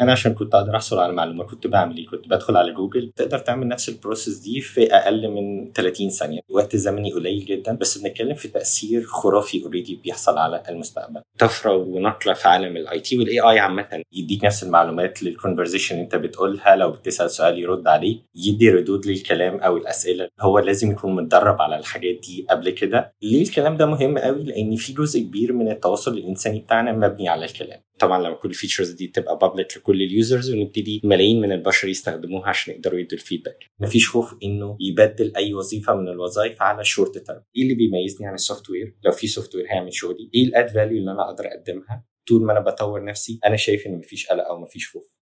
أنا عشان كنت أقدر أحصل على معلومه كنت بعمل إيه؟ كنت بدخل على جوجل. تقدر تعمل نفس ال process دي في أقل من 30 ثانية. وقت زمني قليل جدا بس بنتكلم في تأثير خرافي already بيحصل على المستقبل. طفرة ونقلة في عالم ال IT وال AI عامة يديك نفس المعلومات لل conversation انت بتقولها. لو بتسأل سؤال يرد عليه يدي ردود للكلام أو الأسئلة. هو لازم يكون متدرب على الحاجات دي قبل كده. ليه الكلام ده مهم قوي لأن في جزء كبير من التواصل الإنساني بتاعنا مبني على الكلام. طبعا لما كل ال features دي تبقى public لكل ال users ونبتدي ملايين من البشر يستخدموها عشان يقدروا يدوا ال feedback مفيش خوف إنه يبدل أي وظيفة من الوظائف على short term إيه اللي بيميزني عن ال software لو في software هيعمل شغلي إيه ال added value اللي أنا أقدر أقدمها؟ طول ما أنا بطور نفسي أنا شايف إن مفيش قلق أو مفيش خوف.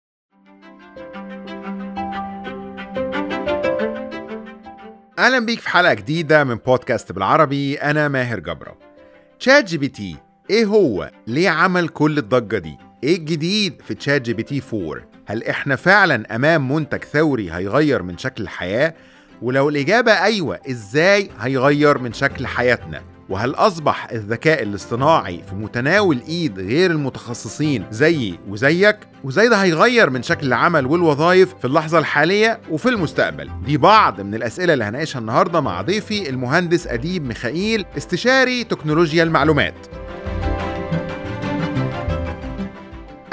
أهلا بيك في حلقة جديدة من بودكاست بالعربي أنا ماهر جبرة. تشات جي بي تي إيه هو؟ ليه عمل كل الضجة دي؟ إيه الجديد في تشات جي بي تي 4 هل إحنا فعلا أمام منتج ثوري هيغير من شكل الحياة؟ ولو الإجابة أيوه إزاي هيغير من شكل حياتنا؟ وهل أصبح الذكاء الاصطناعي في متناول إيد غير المتخصصين زيي وزيك؟ وزي ده هيغير من شكل العمل والوظائف في اللحظة الحالية وفي المستقبل؟ دي بعض من الأسئلة اللي هناقشها النهاردة مع ضيفي المهندس أديب ميخائيل استشاري تكنولوجيا المعلومات.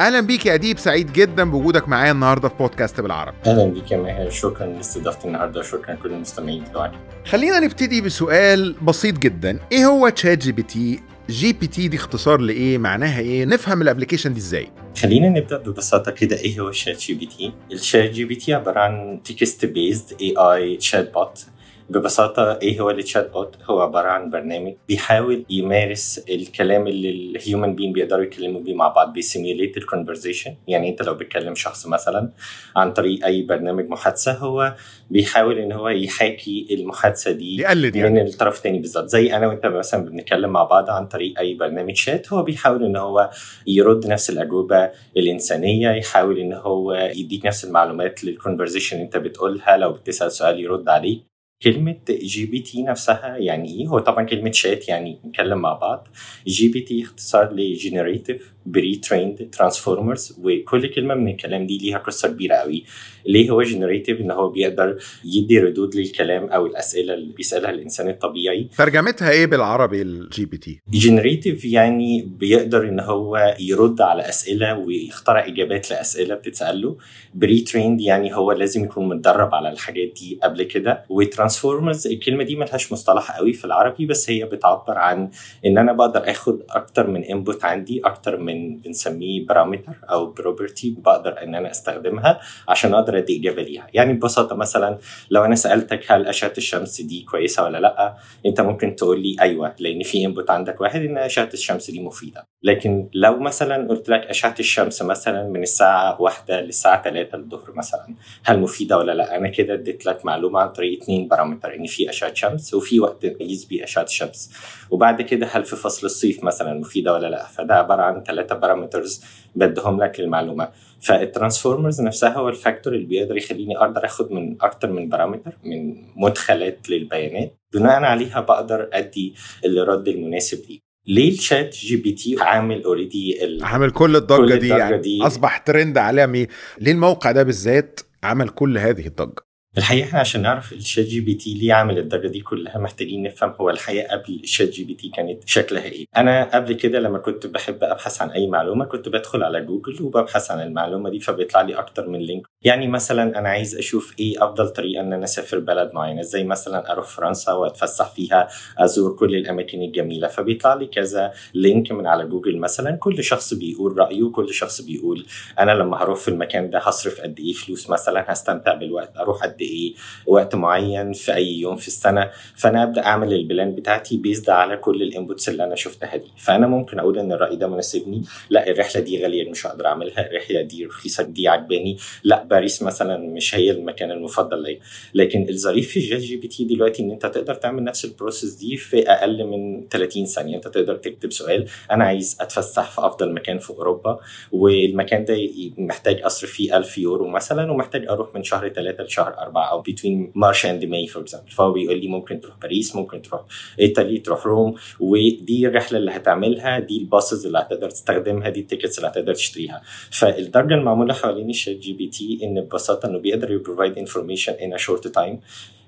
أهلا بيك يا أديب سعيد جدا بوجودك معايا النهارده في بودكاست بالعربي. أهلا بيك يا ماهر شكرا لاستضافتي النهارده وشكرا لكل المستمعين بتوعك خلينا نبتدي بسؤال بسيط جدا. إيه هو تشات جي بي تي جي بي تي دي اختصار لإيه؟ معناها إيه؟ نفهم ال application دي إزاي؟ خلينا نبدأ ببساطة كده إيه هو شات جي بي تي الشات جي بي تي عبارة عن text based AI chat bot ببساطة إيه هو ال chat bot؟ هو عبارة عن برنامج بيحاول يمارس الكلام اللي ال human being بيقدروا يتكلموا بيه مع بعض بي simulate ال conversation يعني أنت لو بتكلم شخص مثلا عن طريق أي برنامج محادثة هو بيحاول إن هو يحاكي المحادثة دي يقلد من يعني الطرف الثاني بالظبط. زي أنا وأنت مثلا بنتكلم مع بعض عن طريق أي برنامج شات هو بيحاول إن هو يرد نفس الأجوبة الإنسانية يحاول إن هو يديك نفس المعلومات لل conversation أنت بتقولها لو بتسأل سؤال يرد عليه كلمة جي بي تي نفسها يعني إيه؟ هو طبعا كلمة شات يعني نتكلم مع بعض. جي بي تي اختصار ل generative pre-trained transformers وكل كلمة من الكلام دي ليها قصة كبيرة قوي. ليه هو generative؟ إن هو بيقدر يدي ردود للكلام أو الأسئلة اللي بيسألها الإنسان الطبيعي. ترجمتها إيه بالعربي الجي بي تي generative يعني بيقدر إن هو يرد على أسئلة ويخترع إجابات لأسئلة بتتسال له pre-trained يعني هو لازم يكون متدرب على الحاجات دي قبل كده و transformers الكلمة دي ملهاش مصطلح قوي في العربي بس هي بتعبر عن إن أنا بقدر آخد أكتر من input عندي أكتر من بنسميه parameter أو property بقدر إن أنا أستخدمها عشان أقدر أدي إجابة ليها. يعني ببساطة مثلا لو أنا سألتك هل أشعة الشمس دي كويسة ولا لأ أنت ممكن تقول لي أيوه لأن في input عندك واحد إن أشعة الشمس دي مفيدة. لكن لو مثلا قلت لك أشعة الشمس مثلا من الساعة واحدة للساعة 3 الظهر مثلا هل مفيدة ولا لأ؟ أنا كده اديت لك معلومة عن طريق اثنين parameter ان في أشعة شمس وفي وقت نقيس بيه اشعه الشمس وبعد كده هل في فصل الصيف مثلا مفيدة ولا لأ؟ فده عبارة عن ثلاثة parameters بدهم لك المعلومة. فال transformers نفسها هو ال factor اللي بيقدر يخليني أقدر آخد من أكتر من parameter من مدخلات للبيانات. بناء عليها بقدر أدي الرد المناسب ليه ليه الشات جي بي تي عامل already عامل كل الضجة كل دي؟ الضجة يعني دي. أصبح ترند عالمي. ليه الموقع ده بالذات عمل كل هذه الضجة؟ الحقيقة إحنا عشان نعرف الشات جي بي تي ليه عامل الضجه دي كلها محتاجين نفهم هو الحقيقة قبل الشات جي بي تي كانت شكلها إيه. أنا قبل كده لما كنت بحب أبحث عن أي معلومة كنت بدخل على جوجل وببحث عن المعلومة دي فبيطلع لي أكتر من link يعني مثلا أنا عايز أشوف إيه أفضل طريقة إن أنا أسافر بلد معينة زي مثلا أروح فرنسا وأتفسح فيها أزور كل الأماكن الجميلة. فبيطلع لي كذا link من على جوجل مثلا كل شخص بيقول رأيه وكل شخص بيقول أنا لما هروح في المكان ده هصرف قد إيه فلوس مثلا هستمتع بالوقت أروح قد إيه وقت معين في أي يوم في السنة. فأنا أبدأ أعمل ال plan بتاعتي based على كل ال inputs اللي أنا شفتها دي. فأنا ممكن أقول إن الرأي ده مناسبني. لا الرحلة دي غالية مش هقدر أعملها. الرحلة دي رخيصة دي عجباني. لا باريس مثلا مش هي المكان المفضل ليا. لكن الظريف في شات جي بي تي دلوقتي إن أنت تقدر تعمل نفس ال process دي في أقل من 30 ثانية. أنت تقدر تكتب سؤال أنا عايز أتفسح في أفضل مكان في أوروبا. والمكان ده محتاج أصرف فيه 1000 يورو مثلا ومحتاج أروح من شهر 3 لشهر 4 أو بين March and May for example فهو بيقول لي ممكن تروح باريس ممكن تروح ايطالي تروح روم ودي الرحلة اللي هتعملها دي ال buses اللي هتقدر تستخدمها دي ال tickets اللي هتقدر تشتريها. فالضجة المعمولة حوالين الشات جي بي تي إن ببساطة إنه بيقدر ي provide information in short time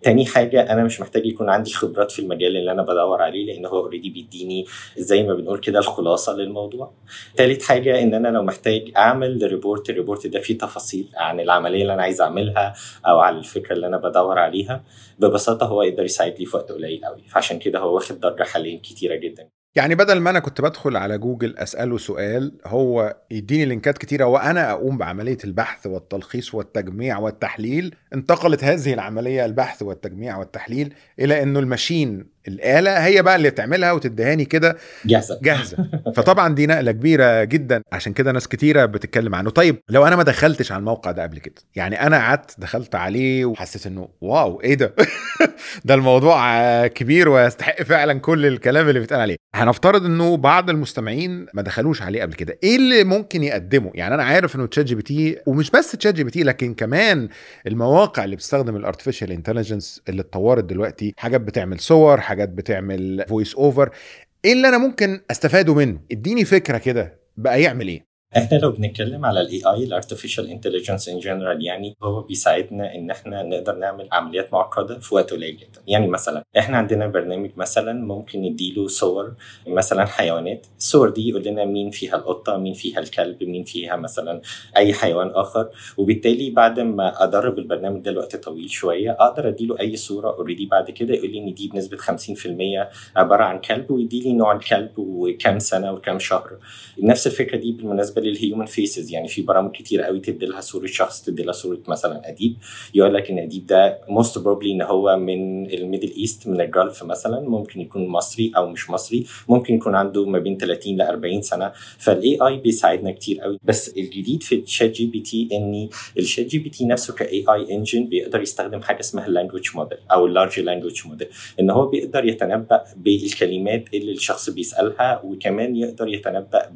تاني حاجة أنا مش محتاج يكون عندي خبرات في المجال اللي أنا بدور عليه لأن هو already بيديني زي ما بنقول كده الخلاصة للموضوع. تالت حاجة إن أنا لو محتاج أعمل report ال report ده فيه تفاصيل عن العملية اللي أنا عايز أعملها أو على الفكرة اللي أنا بدور عليها ببساطة هو يقدر يساعد لي في وقت قليل قوي فعشان كده هو واخد درجة حاليا كتيرة جدا. يعني بدل ما أنا كنت بدخل على جوجل أسأله سؤال هو يديني لينكات كتيرة وأنا أقوم بعملية البحث والتلخيص والتجميع والتحليل انتقلت هذه العملية البحث والتجميع والتحليل إلى إنه ال machine الآلة هي بقى اللي تعملها وتدهاني كده جاهزة. جاهزة. فطبعا دي نقلة كبيرة جدا عشان كده ناس كتيرة بتتكلم عنه. طيب لو أنا ما دخلتش على الموقع ده قبل كده يعني أنا قعدت دخلت عليه وحسيت إنه wow إيه ده؟ ده الموضوع كبير ويستحق فعلا كل الكلام اللي بيتقال عليه. هنفترض إنه بعض المستمعين ما دخلوش عليه قبل كده. إيه اللي ممكن يقدمه؟ يعني أنا عارف إنه تشات جي بي تي ومش بس تشات جي بي تي لكن كمان المواقع اللي بتستخدم ال artificial intelligence اللي اتطورت دلوقتي حاجات بتعمل صور حاجات بتعمل voice over إيه اللي أنا ممكن أستفاده منه؟ إديني فكرة كده بقى يعمل إيه. إحنا لو بنتكلم على ال AI ال artificial intelligence in general يعني هو بيساعدنا إن إحنا نقدر نعمل عمليات معقدة في وقت قليل جدا. يعني مثلا إحنا عندنا برنامج مثلا ممكن نديله صور مثلا حيوانات. الصور دي يقول لنا مين فيها القطة مين فيها الكلب مين فيها مثلا أي حيوان آخر. وبالتالي بعد ما أدرب البرنامج ده لوقت طويل شوية أقدر أديله أي صورة already بعد كده يقول لي إن دي بنسبة 50% عبارة عن كلب ويدي لي نوع الكلب وكم سنة وكم شهر. نفس الفكرة دي بالمناسبة لل human faces يعني في برامج كتير قوي تدي لها صورة شخص تدي لها صورة مثلا أديب. يقول لك إن أديب ده most probably إن هو من ال Middle East من ال Gulf مثلا. ممكن يكون مصري أو مش مصري. ممكن يكون عنده ما بين 30 ل 40 سنة. فال AI بيساعدنا كتير قوي. بس الجديد في الشات جي بي تي إن الشات جي بي تي نفسه ك AI engine بيقدر يستخدم حاجة اسمها ال language model أو ال large language model إن هو بيقدر يتنبأ بالكلمات اللي الشخص بيسألها وكمان يقدر يتنبأ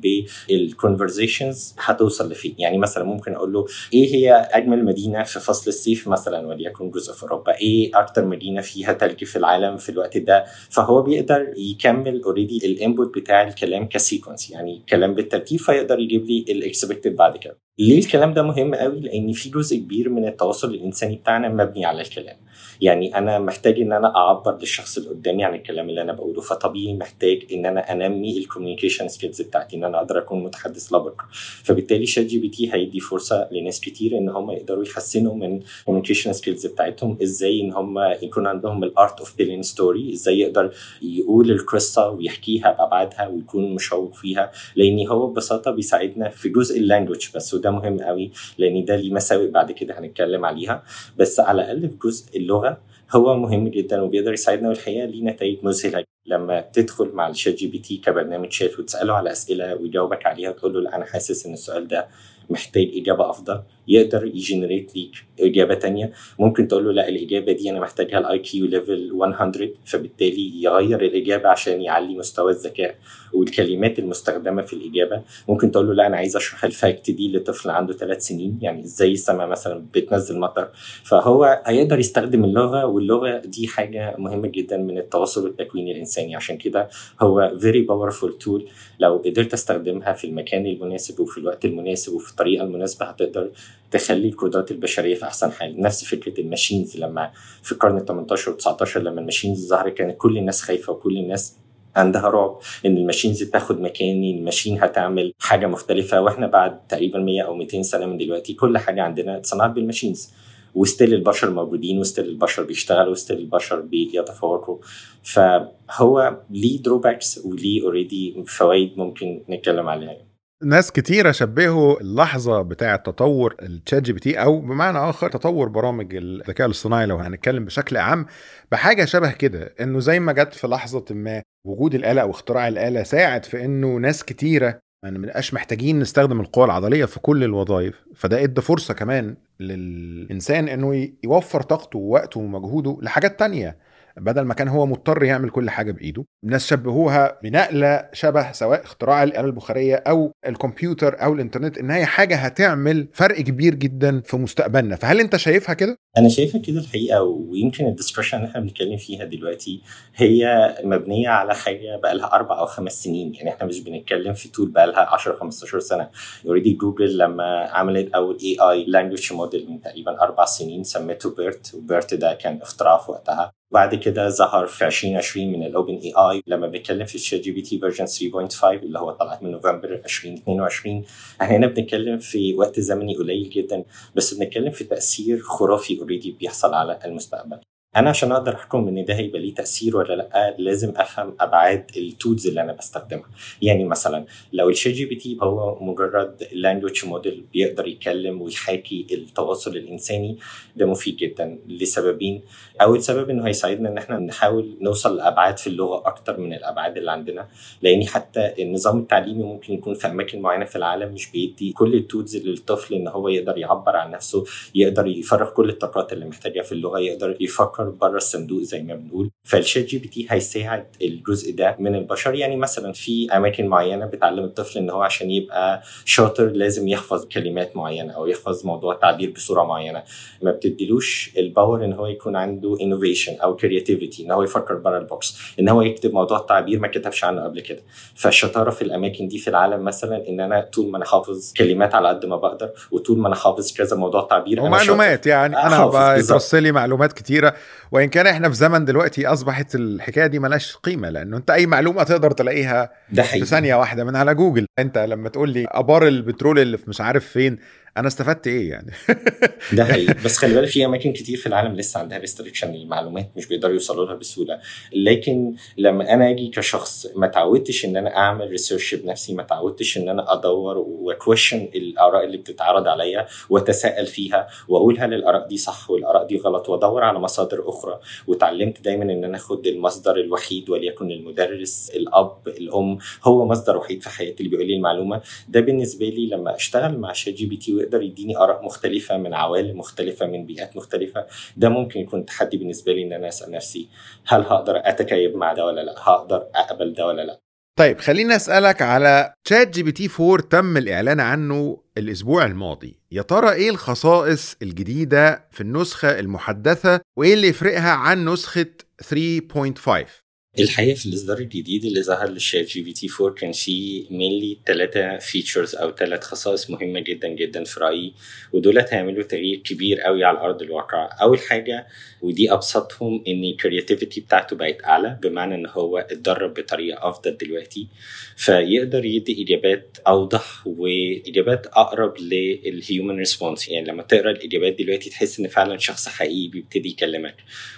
بال conversations هتوصل لفين؟ يعني مثلا ممكن أقول له إيه هي أجمل مدينة في فصل الصيف مثلا وليكن جزء في أوروبا؟ إيه أكتر مدينة فيها ثلج في العالم في الوقت ده؟ فهو بيقدر يكمل already ال input بتاع الكلام ك sequence يعني كلام بالترتيب فيقدر يجيب لي ال expected بعد كده. ليه الكلام ده مهم قوي؟ لأن في جزء كبير من التواصل الإنساني بتاعنا مبني على الكلام. يعني أنا محتاج إن أنا أعبر للشخص اللي قدامي عن الكلام اللي أنا بقوله فطبيعي محتاج إن أنا أنمي ال communication skills بتاعتي إن أنا أقدر أكون متحدث لبق فبالتالي شات جي بي تي هيدي فرصة لناس كتير إن هم يقدروا يحسنوا من ال communication skills بتاعتهم إزاي إن هم يكون عندهم ال art of telling story إزاي يقدر يقول القصة ويحكيها بأبعادها ويكون مشوق فيها لأن هو ببساطة بيساعدنا في جزء ال language بس وده مهم قوي لأن ده ليه مساوئ بعد كده هنتكلم عليها. بس على الأقل في جزء اللغة هو مهم جدا وبيقدر يساعدنا. والحقيقة ليه نتائج مذهلة لما تدخل مع الشات جي بي تي كبرنامج شات وتسأله على أسئلة ويجاوبك عليها وتقول له لا أنا حاسس إن السؤال ده محتاج إجابة أفضل. يقدر ي generate ليك إجابة تانية. ممكن تقول له لا الإجابة دي أنا محتاجها ال IQ level 100 فبالتالي يغير الإجابة عشان يعلي مستوى الذكاء والكلمات المستخدمة في الإجابة. ممكن تقول له لا أنا عايز أشرح ال fact دي لطفل عنده ثلاث سنين يعني إزاي السماء مثلا بتنزل مطر. فهو هيقدر يستخدم اللغة واللغة دي حاجة مهمة جدا من التواصل والتكوين الإنساني. عشان كده هو very powerful tool لو قدرت أستخدمها في المكان المناسب وفي الوقت المناسب وفي الطريقة المناسبة هتقدر تخلي القدرات البشرية في أحسن حال. نفس فكرة ال machines لما في القرن ال 18 و 19 لما ال machines ظهرت كانت كل الناس خايفة وكل الناس عندها رعب إن ال machines تاخد مكاني ال machine هتعمل حاجة مختلفة. وإحنا بعد تقريبا 100 أو 200 سنة من دلوقتي كل حاجة عندنا اتصنعت بال machines. و still البشر موجودين و still البشر بيشتغلوا و still البشر بيتفوقوا. فهو ليه drawbacks وليه already فوائد ممكن نتكلم عليها. ناس كتيرة شبهوا اللحظة بتاعة تطور التشات جي بي تي أو بمعنى آخر تطور برامج الذكاء الاصطناعي لو هنتكلم بشكل عام بحاجة شبه كده إنه زي ما جت في لحظة ما وجود الآلة أو اختراع الآلة ساعد في إنه ناس كتيرة ما يعني نبقاش محتاجين نستخدم القوى العضلية في كل الوظائف فده ادى فرصة كمان للإنسان إنه يوفر طاقته ووقته ومجهوده لحاجات تانية. بدل ما كان هو مضطر يعمل كل حاجة بإيده الناس شبهوها بنقلة شبه سواء اختراع الآلة البخارية أو الكمبيوتر أو الإنترنت إن هي حاجة هتعمل فرق كبير جدا في مستقبلنا. فهل أنت شايفها كده؟ أنا شايفها كده الحقيقة ويمكن ال discussion اللي إحنا بنتكلم فيها دلوقتي هي مبنية على حاجة بقى لها أربع أو خمس سنين. يعني إحنا مش بنتكلم في tool بقى لها 10 15 سنة. already جوجل لما عملت أول AI language model من تقريبا أربع سنين سميته BERT و BERT ده كان اختراع في وقتها. بعد كده ظهر في 2020 من ال OpenAI لما بنتكلم في الشات جي بي تي version 3.5 اللي هو طلعت من نوفمبر 2022 إحنا هنا بنتكلم في وقت زمني قليل جدا بس بنتكلم في تأثير خرافي already بيحصل على المستقبل. أنا عشان أقدر أحكم إن ده هيبقى ليه تأثير ولا لأ لازم أفهم أبعاد ال tools اللي أنا بستخدمها. يعني مثلا لو الشات جي بي تي هو مجرد language model بيقدر يتكلم ويحاكي التواصل الإنساني ده مفيد جدا لسببين. أول سبب إنه هيساعدنا إن إحنا نحاول نوصل لأبعاد في اللغة أكتر من الأبعاد اللي عندنا. لأن حتى النظام التعليمي ممكن يكون في أماكن معينة في العالم مش بيدي كل ال tools للطفل إن هو يقدر يعبر عن نفسه يقدر يفرغ كل الطاقات اللي محتاجها في اللغة يقدر يفكر بره الصندوق زي ما بنقول. فال ChatGPT هيساعد الجزء ده من البشر. يعني مثلا في أماكن معينة بتعلم الطفل إن هو عشان يبقى شاطر لازم يحفظ كلمات معينة أو يحفظ موضوع تعبير بصورة معينة. ما بتديلوش ال power إن هو يكون عنده innovation أو creativity إن هو يفكر بره ال box إن هو يكتب موضوع تعبير ما كتبش عنه قبل كده. فالشطاره في الأماكن دي في العالم مثلا إن أنا طول ما أنا حافظ كلمات على قد ما بقدر وطول ما أنا حافظ كذا موضوع تعبير ومعلومات يعني. أنا هبقى لي معلومات كتيرة. وإن كان إحنا في زمن دلوقتي أصبحت الحكاية دي ملهاش قيمة لأنه أنت أي معلومة تقدر تلاقيها ده في ثانية واحدة من على جوجل. أنت لما تقول لي أبار البترول اللي في مش عارف فين أنا استفدت إيه يعني؟ ده حقيقي. بس خلي بالك في أماكن كتير في العالم لسه عندها restriction للمعلومات مش بيقدروا يوصلوا لها بسهولة. لكن لما أنا أجي كشخص ما تعودتش إن أنا أعمل research بنفسي ما تعودتش إن أنا أدور و question الآراء اللي بتتعرض عليا وأتساءل فيها وأقول هل الآراء دي صح والآراء دي غلط وأدور على مصادر أخرى. وتعلمت دايما إن أنا أخد المصدر الوحيد وليكن المدرس الأب الأم هو مصدر وحيد في حياتي اللي بيقول لي المعلومة. ده بالنسبة لي لما أشتغل مع ChatGPT ويقدر يديني آراء مختلفة من عوالم مختلفة من بيئات مختلفة. ده ممكن يكون تحدي بالنسبة لي إن أنا أسأل نفسي هل هقدر أتكيف مع ده ولا لا؟ هقدر أقبل ده ولا لا؟ طيب خليني أسألك على ChatGPT 4 تم الإعلان عنه الأسبوع الماضي. يا ترى إيه الخصائص الجديدة في النسخة المحدثة وإيه اللي يفرقها عن نسخة 3.5 الحقيقة في الإصدار الجديد اللي ظهر لل ChatGPT 4 كان فيه mainly ثلاثة features أو ثلاث خصائص مهمة جدا جدا في رأيي ودولت هيعملوا تغيير كبير قوي على أرض الواقع. أول حاجة ودي أبسطهم إن ال creativity بتاعته بقت أعلى بمعنى إن هو اتدرب بطريقة أفضل دلوقتي. فيقدر يدي إجابات أوضح وإجابات أقرب لل human response يعني لما تقرأ الإجابات دلوقتي تحس إن فعلا شخص حقيقي بيبتدي يكلمك.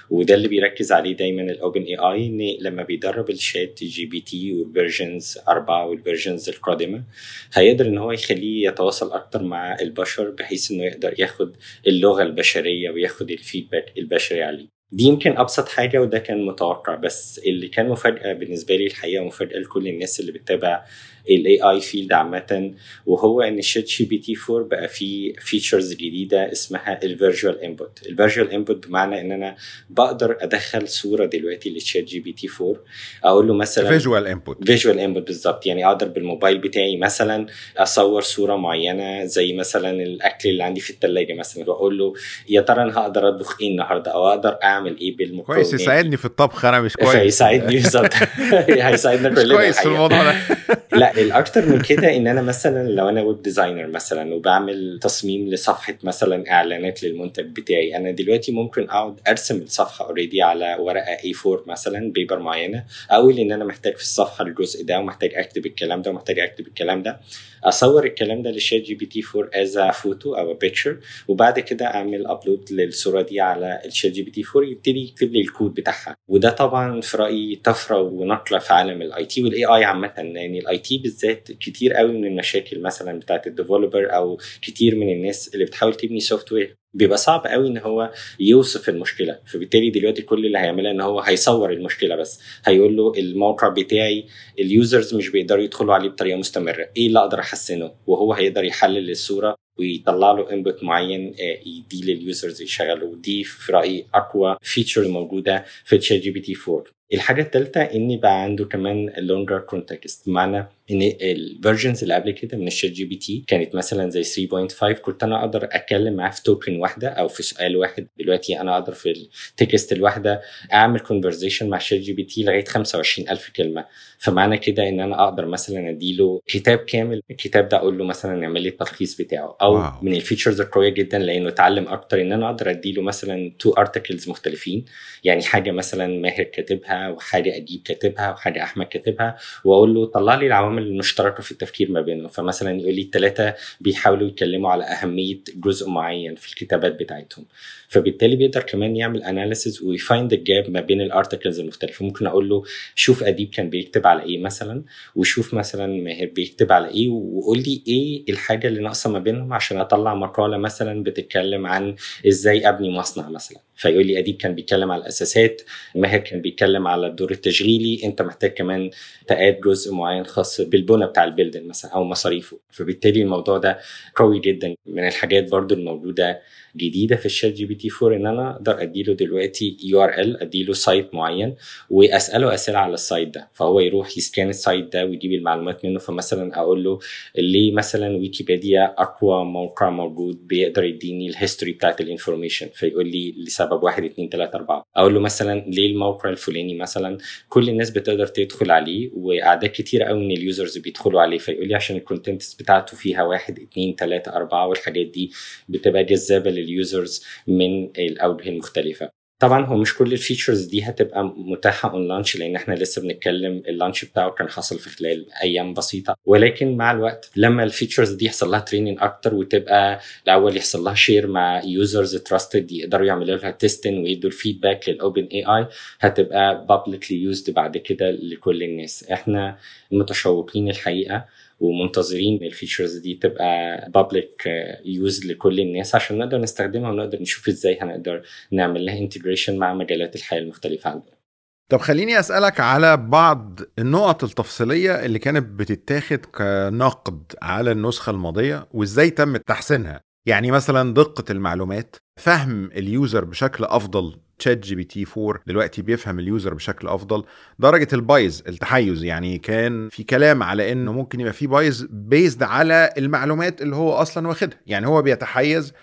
وده اللي بيركز عليه دايما ال OpenAI إن لما بيدرب ال ChatGPT وال versions 4 وال versions القادمة هيقدر إن هو يخليه يتواصل أكتر مع البشر بحيث إنه يقدر ياخد اللغة البشرية وياخد ال feedback البشري عليه. دي يمكن أبسط حاجة وده كان متوقع بس اللي كان مفاجأة بالنسبة لي الحقيقة مفاجاه لكل الناس اللي بتتابع ال AI field عامه وهو إن ال ChatGPT 4 بقى فيه features جديدة اسمها ال visual input ال visual input بمعنى إن أنا بقدر أدخل صورة دلوقتي لل ChatGPT 4 أقول له مثلا فيجوال انبوت فيجوال input بالظبط. يعني أقدر بالموبايل بتاعي مثلا أصور صورة معينة زي مثلا الأكل اللي عندي في الثلاجه مثلا وأقول له يا ترى أنا هقدر أطبخ إيه النهارده؟ أو أقدر أعمل إيه بالمكونات كويس يساعدني في الطبخ أنا مش كويس. يساعدني بالظبط هيساعدنا كلنا كويس في الموضوع ده. لا الأكتر من كده إن أنا مثلا لو أنا web designer مثلا وبعمل تصميم لصفحة مثلا إعلانات للمنتج بتاعي أنا دلوقتي ممكن أقعد أرسم الصفحة already على ورقة A4 مثلا paper معينة أقول إن أنا محتاج في الصفحة الجزء ده ومحتاج أكتب الكلام ده ومحتاج أكتب الكلام ده أصور الكلام ده لل ChatGPT 4 as photo أو picture وبعد كده أعمل upload للصورة دي على ال ChatGPT 4 يبتدي يكتب لي الكود بتاعها. وده طبعا في رأيي طفرة ونقلة في عالم ال IT وال AI عامة يعني ال IT بالذات كتير قوي من المشاكل مثلا بتاعت ال developer أو كتير من الناس اللي بتحاول تبني software بيبقى صعب قوي إن هو يوصف المشكلة. فبالتالي دلوقتي كل اللي هيعملها إن هو هيصور المشكلة بس. هيقول له الموقع بتاعي ال users مش بيقدروا يدخلوا عليه بطريقة مستمرة. إيه اللي أقدر أحسنه؟ وهو هيقدر يحلل الصورة ويطلع له output معين يدي لل users يشغلوا ودي في رأيي أقوى feature موجودة في ChatGPT 4 الحاجة الثالثه ان بقى عنده كمان longer context بمعنى إن ال versions اللي قبل كده من ال ChatGPT كانت مثلا زي 3.5 كنت أنا أقدر أتكلم معاه في token واحدة أو في سؤال واحد. دلوقتي أنا أقدر في ال text الواحدة أعمل conversation مع ال ChatGPT لغايه 25000 كلمة. فمعنى كده إن أنا أقدر مثلا أديله كتاب كامل. الكتاب ده أقول له مثلا اعمل لي التلخيص بتاعه. Oh wow. من ال features القوية جدا لإنه اتعلم أكتر إن أنا أقدر أديله مثلا two articles مختلفين. يعني حاجة مثلا ماهر كاتبها وحاجه أديب كاتبها وحاجه أحمد كاتبها وأقول له طلع لي العوامل المشتركه في التفكير ما بينهم فمثلا يقول لي الثلاثه بيحاولوا يتكلموا على أهمية جزء معين في الكتابات بتاعتهم. فبالتالي بيقدر كمان يعمل analysis وي find ال gap ما بين ال articles المختلفة. ممكن أقول له شوف أديب كان بيكتب على إيه مثلا وشوف مثلا ماهر بيكتب على إيه وقول لي إيه الحاجة اللي ناقصة ما بينهم عشان أطلع مقالة مثلا بتتكلم عن إزاي أبني مصنع مثلا. فيقول لي أديب كان بيتكلم على الأساسات ماهر كان بيتكلم على الدور التشغيلي انت محتاج كمان ت add جزء معين خاص بالبنى بتاع ال building مثلا أو مصاريفه. فبالتالي الموضوع ده قوي جدا. من الحاجات برضو الموجودة جديدة في ال ChatGPT 4 إن أنا أقدر اديله دلوقتي URL اديله site معين وأسأله أسئلة على ال site ده. فهو يروح ي scan ال site ده ويجيب المعلومات منه. فمثلا أقول له ليه مثلا ويكيبيديا أقوى موقع موجود بيقدر يديني ال history بتاعت ال information فيقول لي لسبب واحد اتنين تلاتة أربعة. أقول له مثلا ليه الموقع الفلاني مثلا كل الناس بتقدر تدخل عليه وأعداد كتير قوي من ال users بيدخلوا عليه. فيقول لي عشان ال contents بتاعته فيها واحد اتنين تلاتة أربعة والحاجات دي بتبقى جذابة لل users من الأوجه المختلفة. طبعا هو مش كل ال features دي هتبقى متاحة on launch لأن إحنا لسه بنتكلم ال launch بتاعه كان حصل في خلال أيام بسيطة. ولكن مع الوقت لما ال features دي يحصل لها training أكتر وتبقى الأول يحصل لها share مع users trusted يقدروا يعملوا لها testing ويدوا ال feedback لل OpenAI هتبقى publicly used بعد كده لكل الناس. إحنا متشوقين الحقيقة ومنتظرين ال features دي تبقى public use لكل الناس عشان نقدر نستخدمها ونقدر نشوف إزاي هنقدر نعمل لها integration مع مجالات الحياة المختلفة عندنا. طب خليني أسألك على بعض النقط التفصيلية اللي كانت بتتاخد كنقد على النسخة الماضية وإزاي تم تحسينها. يعني مثلا دقة المعلومات فهم ال user بشكل أفضل ChatGPT 4 دلوقتي بيفهم ال user بشكل أفضل. درجة ال bias التحيز يعني كان في كلام على إنه ممكن يبقى في bias based على المعلومات اللي هو أصلا واخدها. يعني هو بيتحيز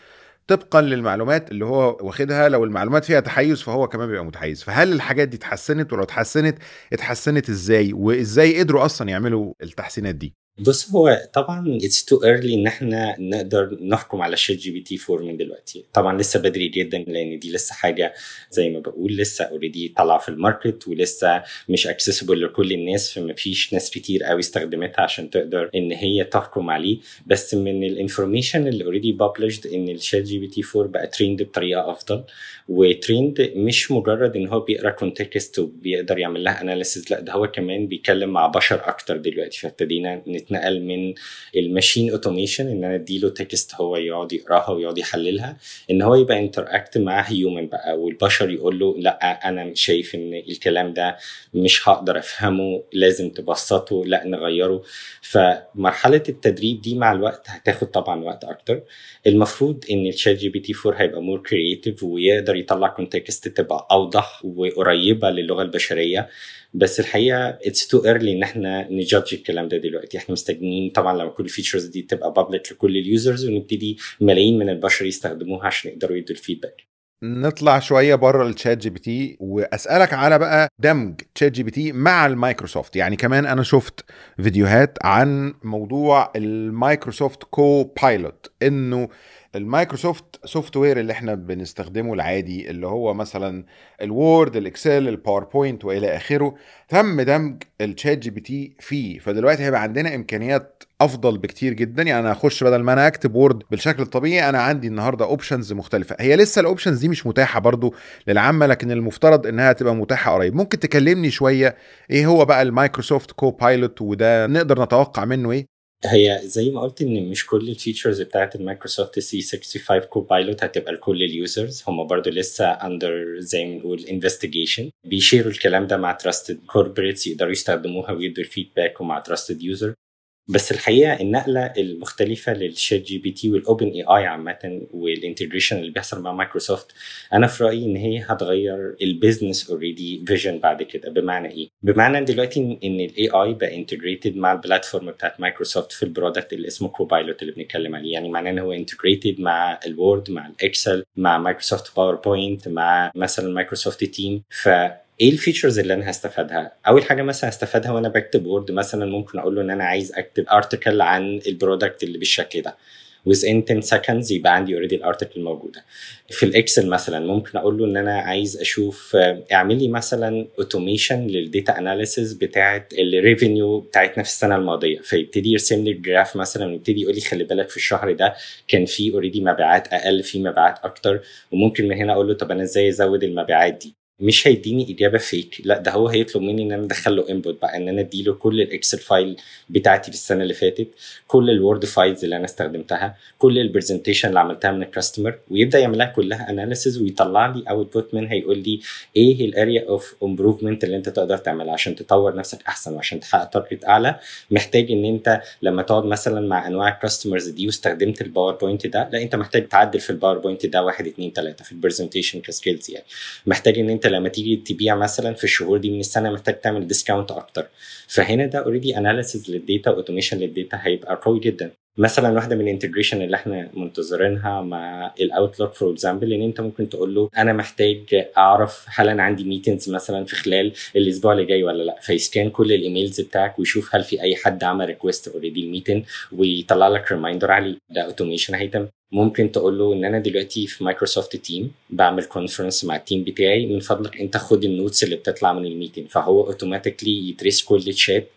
طبقا للمعلومات اللي هو واخدها. لو المعلومات فيها تحيز فهو كمان بيبقى متحيز. فهل الحاجات دي اتحسنت؟ ولو اتحسنت اتحسنت إزاي؟ وإزاي قدروا أصلا يعملوا التحسينات دي؟ بص هو طبعا it's too early إن إحنا نقدر نحكم على ChatGPT 4 من دلوقتي. طبعا لسه بدري جدا لأن دي لسه حاجة زي ما بقول لسه already طالعة في ال market ولسه مش accessible لكل الناس فما فيش ناس كتير قوي استخدمتها عشان تقدر إن هي تحكم عليه. بس من ال information اللي already published إن ال ChatGPT 4 بقى trained بطريقة أفضل. و trained مش مجرد إن هو بيقرأ context وبيقدر يعمل لها analysis لأ ده هو كمان بيتكلم مع بشر أكتر دلوقتي. فابتدينا نتنقل من ال machine automation إن أنا أديله text هو يقعد يقراها ويقعد يحللها إن هو يبقى interact مع human بقى والبشر يقول له لأ أنا شايف إن الكلام ده مش هقدر أفهمه لازم تبسطه لأ نغيره. فمرحلة التدريب دي مع الوقت هتاخد طبعا وقت أكتر. المفروض إن ال ChatGPT 4 هيبقى more creative ويقدر يطلع context تبقى أوضح وقريبة للغة البشرية. بس الحقيقة it's too early إن إحنا ن judge الكلام ده دلوقتي. إحنا مستنيين طبعا لما كل ال features دي تبقى public لكل ال users ونبتدي ملايين من البشر يستخدموها عشان يقدروا يدوا ال feedback نطلع شوية بره ال ChatGPT وأسألك على بقى دمج ChatGPT مع المايكروسوفت. يعني كمان أنا شفت فيديوهات عن موضوع ال Microsoft Copilot إنه ال Microsoft software اللي إحنا بنستخدمه العادي اللي هو مثلا ال Word ال Excel ال PowerPoint وإلى آخره تم دمج ال ChatGPT فيه. فدلوقتي هيبقى عندنا إمكانيات أفضل بكتير جدا. يعني أنا اخش بدل ما أنا أكتب Word بالشكل الطبيعي أنا عندي النهارده options مختلفة. هي لسه ال options دي مش متاحة برضو للعامة لكن المفترض إنها تبقى متاحة قريب. ممكن تكلمني شوية إيه هو بقى ال Microsoft Copilot وده نقدر نتوقع منه إيه؟ هي زي ما قلت إن مش كل ال features بتاعت ال Microsoft 365 Copilot هتبقى لكل ال users هم برضو لسه under زي ما نقول investigation بي share وا الكلام ده مع trusted corporates يقدروا يستخدموها ويدوا ال feedback ومع trusted user بس الحقيقة النقلة المختلفة لل ChatGPT وال OpenAI عامة وال integration اللي بيحصل مع مايكروسوفت أنا في رأيي إن هي هتغير ال business already vision بعد كده. بمعنى إيه؟ بمعنى دلوقتي إن ال AI بقى integrated مع ال platform بتاعت مايكروسوفت في ال product اللي اسمه Copilot اللي بنتكلم عليه. يعني معناه إن هو integrated مع ال Word مع ال Excel مع Microsoft PowerPoint مع مثلا Microsoft Team ف إيه ال features اللي أنا هستفادها؟ أول حاجة مثلا هستفادها وأنا بكتب Word مثلا ممكن أقول له إن أنا عايز أكتب article عن ال product اللي بالشكل ده. within 10 seconds يبقى عندي already ال article موجودة. في ال Excel مثلا ممكن أقول له إن أنا عايز أشوف اعمل لي مثلا automation لل data analysis بتاعه ال revenue بتاعتنا في السنة الماضية فيبتدي يرسم لي ال graph مثلا ويبتدي يقول لي خلي بالك في الشهر ده كان في already مبيعات أقل في مبيعات أكتر وممكن من هنا أقول له طب أنا إزاي أزود المبيعات دي مش هيديني إجابة vague لا ده هو هيطلب مني إن أنا أدخل له input بقى إن أنا أديله كل ال Excel file بتاعتي في السنة اللي فاتت كل ال Word files اللي أنا استخدمتها كل ال presentation اللي عملتها من ال customer ويبدأ يعملها كلها analysis ويطلع لي output منها يقول لي إيه ال area of improvement اللي أنت تقدر تعملها عشان تطور نفسك أحسن وعشان تحقق target أعلى. محتاج إن أنت لما تقعد مثلا مع أنواع ال customers دي واستخدمت ال PowerPoint ده لا أنت محتاج تعدل في ال PowerPoint ده واحد اثنين ثلاثة في ال presentation ك skills يعني. محتاج إن أنت لما تيجي تبيع مثلا في الشهور دي من السنة محتاج تعمل discount أكتر. فهنا ده already analysis لل data و automation لل data هيبقى قوي جدا. مثلا واحدة من ال integration اللي إحنا منتظرينها مع ال Outlook for example إن انت ممكن تقول له أنا محتاج أعرف هل أنا عندي meetings مثلا في خلال الأسبوع اللي جاي ولا لأ. في scan كل ال emails بتاعك ويشوف هل في أي حد عمل request already ال meeting ويطلع لك reminder عليه. ده automation هيتم. ممكن تقول له إن أنا دلوقتي في Microsoft Team بعمل conference مع ال team بتاعي من فضلك أنت خد ال notes اللي بتطلع من ال meeting فهو automatically ي trace كل تشات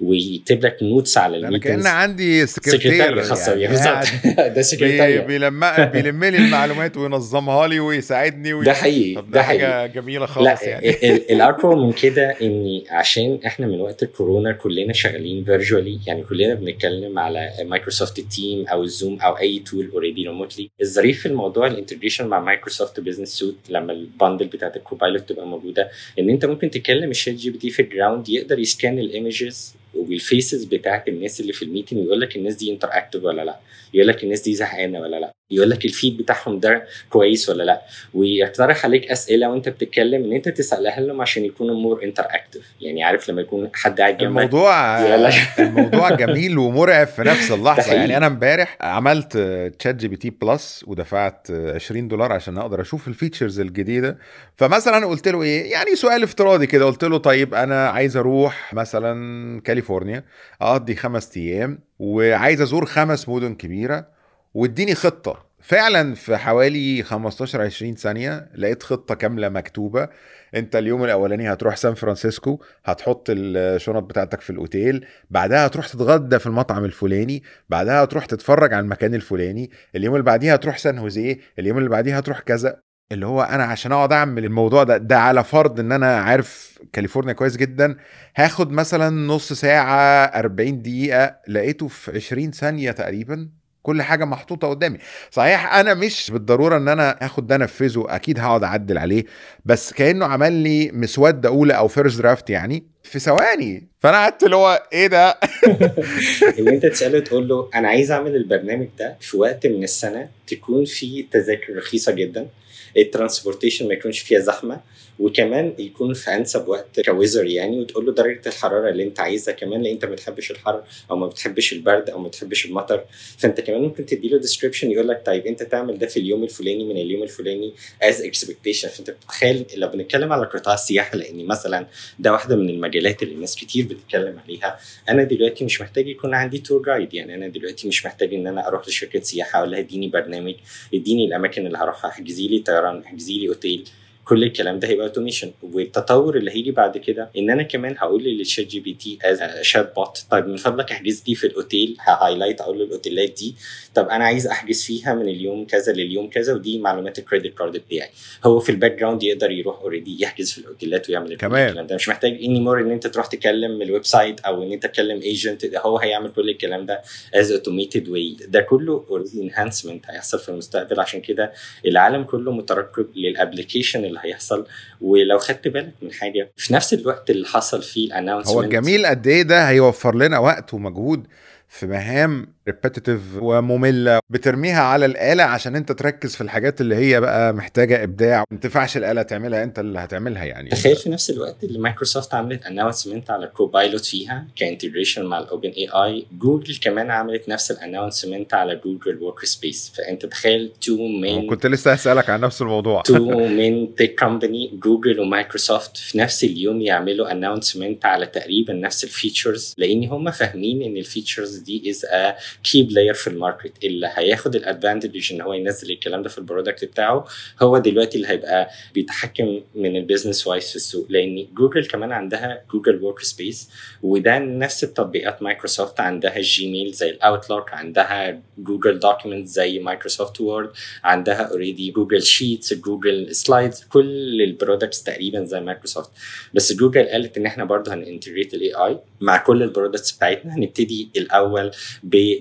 ويكتب لك notes على أنا ال meetings كان عندي سكرتير خاصة بيها بالظبط. ده سكرتير بيلم بيلم لي المعلومات وينظمها لي ويساعدني وي... ده حقيقي ده حقيقي حاجة جميلة خالص لا يعني الاقوى من كده إن عشان إحنا من وقت الكورونا كلنا شغالين virtually يعني كلنا بنتكلم على Microsoft Team أو ال Zoom أو أي tool already remotely الظريف في الموضوع ال integration مع Microsoft Business Suite لما ال bundle بتاعت ال Copilot تبقى موجودة إن أنت ممكن تكلم ال ChatGPT في ال ground يقدر ي scan ال images وال faces بتاعت الناس اللي في ال meeting ويقول لك الناس دي interactive ولا لأ يقول لك الناس دي زهقانة ولا لأ. يقول لك ال feed بتاعهم ده كويس ولا لا. ويقترح عليك أسئلة وأنت بتتكلم إن أنت تسألها لهم عشان يكونوا more interactive يعني عارف لما يكون حد قاعد جنبك الموضوع. الموضوع جميل ومرعب في نفس اللحظة. يعني أنا امبارح عملت ChatGPT Plus ودفعت 20 دولار عشان أقدر أشوف ال features الجديدة. فمثلا قلت له إيه؟ يعني سؤال افتراضي كده. قلت له طيب أنا عايز أروح مثلا كاليفورنيا أقضي خمس أيام وعايز أزور خمس مدن كبيرة. واديني خطة. فعلا في حوالي 15 20 ثانية لقيت خطة كاملة مكتوبة. انت اليوم الأولاني هتروح سان فرانسيسكو هتحط الشنط بتاعتك في الأوتيل بعدها هتروح تتغدى في المطعم الفلاني بعدها هتروح تتفرج على المكان الفلاني اليوم اللي بعديها هتروح سان هوزيه اليوم اللي بعديها هتروح كذا. اللي هو أنا عشان أقعد أعمل الموضوع ده ده على فرض إن أنا عارف كاليفورنيا كويس جدا هاخد مثلا نص ساعة 40 دقيقة لقيته في 20 ثانية تقريبا. كل حاجة محطوطة قدامي. صحيح أنا مش بالضرورة إن أنا آخد ده أنفذه أكيد هقعد أعدل عليه بس كأنه عمل لي مسودة أولى أو first draft يعني في ثواني. فأنا قعدت اللي هو إيه ده؟ ان أنت تسأله تقول له أنا عايز أعمل البرنامج ده في وقت من السنة تكون فيه تذاكر رخيصة جدا ال transportation ما يكونش فيها زحمة وكمان يكون في انسب وقت كويزر يعني وتقول له درجة الحرارة اللي انت عايزها كمان لأن انت ما بتحبش الحر أو ما بتحبش البرد أو ما بتحبش المطر. فأنت كمان ممكن تدي له description يقول لك طيب أنت تعمل ده في اليوم الفلاني من اليوم الفلاني as expectation فأنت بتتخيل لو بنتكلم على قطاع السياحة لأن مثلا ده واحدة من المجالات اللي الناس كتير بتتكلم عليها. أنا دلوقتي مش محتاج يكون عندي tour guide يعني أنا دلوقتي مش محتاج إن أنا أروح لشركة سياحة أقول لها اديني برنامج اديني الأماكن اللي هروحها. احجزي لي طيران احجزي لي أوتيل. كل الكلام ده هيبقى automation والتطور اللي هيجي بعد كده إن أنا كمان هقول لل ChatGPT as chatbot طيب من فضلك أحجز لي في الأوتيل ه highlight أقول له الأوتيلات دي طب أنا عايز أحجز فيها من اليوم كذا لليوم كذا ودي معلومات ال credit card بتاعي. هو في ال background يقدر يروح already يحجز في الأوتيلات ويعمل كمان. الكلام ده. مش محتاج anymore إن أنت تروح تكلم ال website أو إن أنت تكلم agent هو هيعمل كل الكلام ده as automated way ده كله already enhancement هيحصل في المستقبل. عشان كده العالم كله مترقب لل application اللي هيحصل. ولو خدت بالك من حاجة في نفس الوقت اللي حصل فيه ال announcement هو الجميل قد إيه ده هيوفر لنا وقت ومجهود في مهام repetitive ومملة بترميها على الآلة عشان أنت تركز في الحاجات اللي هي بقى محتاجة إبداع. ما تنفعش الآلة تعملها أنت اللي هتعملها يعني. تخيل في نفس الوقت اللي مايكروسوفت عملت announcement على Copilot فيها ك integration مع ال OpenAI Google كمان عملت نفس ال announcement على Google Workspace فأنت تخيل two main كنت لسه هسألك عن نفس الموضوع. two main tech company Google و Microsoft في نفس اليوم يعملوا announcement على تقريبا نفس ال features لأن هم فاهمين إن ال features دي is key player في ال market اللي هياخد ال advantage إن هو ينزل الكلام ده في ال product بتاعه هو دلوقتي اللي هيبقى بيتحكم من ال business wise في السوق. لأن جوجل كمان عندها Google Workspace وده نفس التطبيقات مايكروسوفت عندها ال Gmail زي ال Outlook عندها Google Document زي Microsoft Word عندها already Google Sheets Google Slides كل ال products تقريبا زي مايكروسوفت بس جوجل قالت إن إحنا برضه هن integrate ال AI مع كل ال products بتاعتنا هنبتدي الأول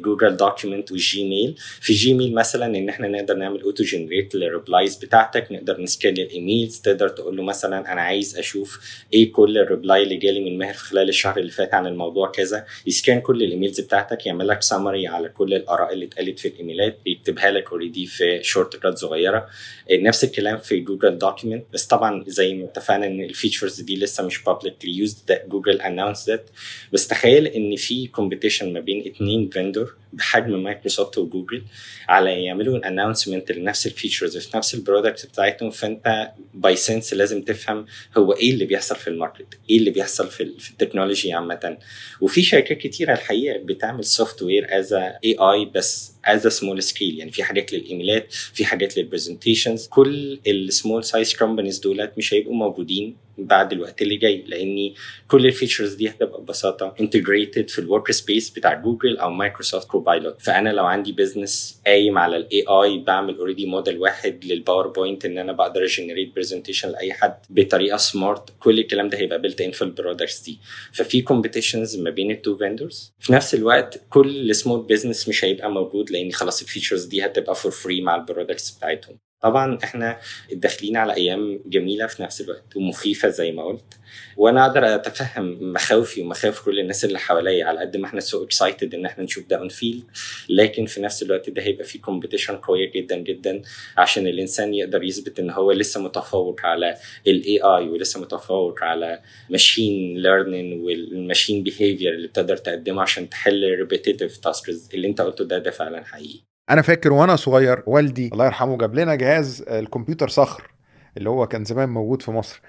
ب Google Document و Gmail في Gmail مثلا إن إحنا نقدر نعمل auto generate لل replies بتاعتك نقدر ن scan ال emails تقدر تقول له مثلا أنا عايز أشوف إيه كل ال reply اللي جالي من ماهر في خلال الشهر اللي فات عن الموضوع كذا. ي scan كل ال emails بتاعتك يعمل لك سمري على كل الآراء اللي اتقالت في الايميلات يكتبها لك already في shortcut صغيرة. نفس الكلام في Google Document بس طبعا زي ما اتفقنا إن ال features دي لسه مش publicly used Google announced that بس تخيل إن في competition ما بين اتنين vendor بحجم Microsoft و Google على يعملوا announcement لنفس ال features في نفس ال product بتاعتهم. فأنت by sense لازم تفهم هو إيه اللي بيحصل في ال market إيه اللي بيحصل في, في ال technology عامة. وفي شركات كتيرة الحقيقة بتعمل software as AI بس as small scale يعني في حاجات للإيميلات في حاجات لل presentations كل ال small size companies دولت مش هيبقوا موجودين بعد الوقت اللي جاي لأن كل ال features دي هتبقى ببساطة integrated في ال workspace بتاع جوجل أو مايكروسوفت كوبايلوت فأنا لو عندي business قايم على ال AI بعمل already model واحد لل PowerPoint إن أنا بقدر ا generate presentation لأي حد بطريقة smart كل الكلام ده هيبقى built in في ال products دي. ففي competitions ما بين ال two vendors في نفس الوقت كل ال small business مش هيبقى موجود لأن خلاص ال features دي هتبقى for free مع ال products بتاعتهم. طبعا إحنا داخلين على أيام جميلة في نفس الوقت ومخيفة زي ما قلت. وأنا أقدر أتفهم مخاوفي ومخاوف كل الناس اللي حواليا على قد ما إحنا so excited إن إحنا نشوف ده on field لكن في نفس الوقت ده هيبقى فيه competition قوية جدا جدا عشان الإنسان يقدر يثبت إن هو لسه متفوق على ال AI ولسه متفوق على machine learning وال machine behavior اللي بتقدر تقدمه عشان تحل repetitive tasks اللي أنت قلته ده ده فعلا حقيقي. أنا فاكر وأنا صغير والدي الله يرحمه جاب لنا جهاز الكمبيوتر صخر اللي هو كان زمان موجود في مصر.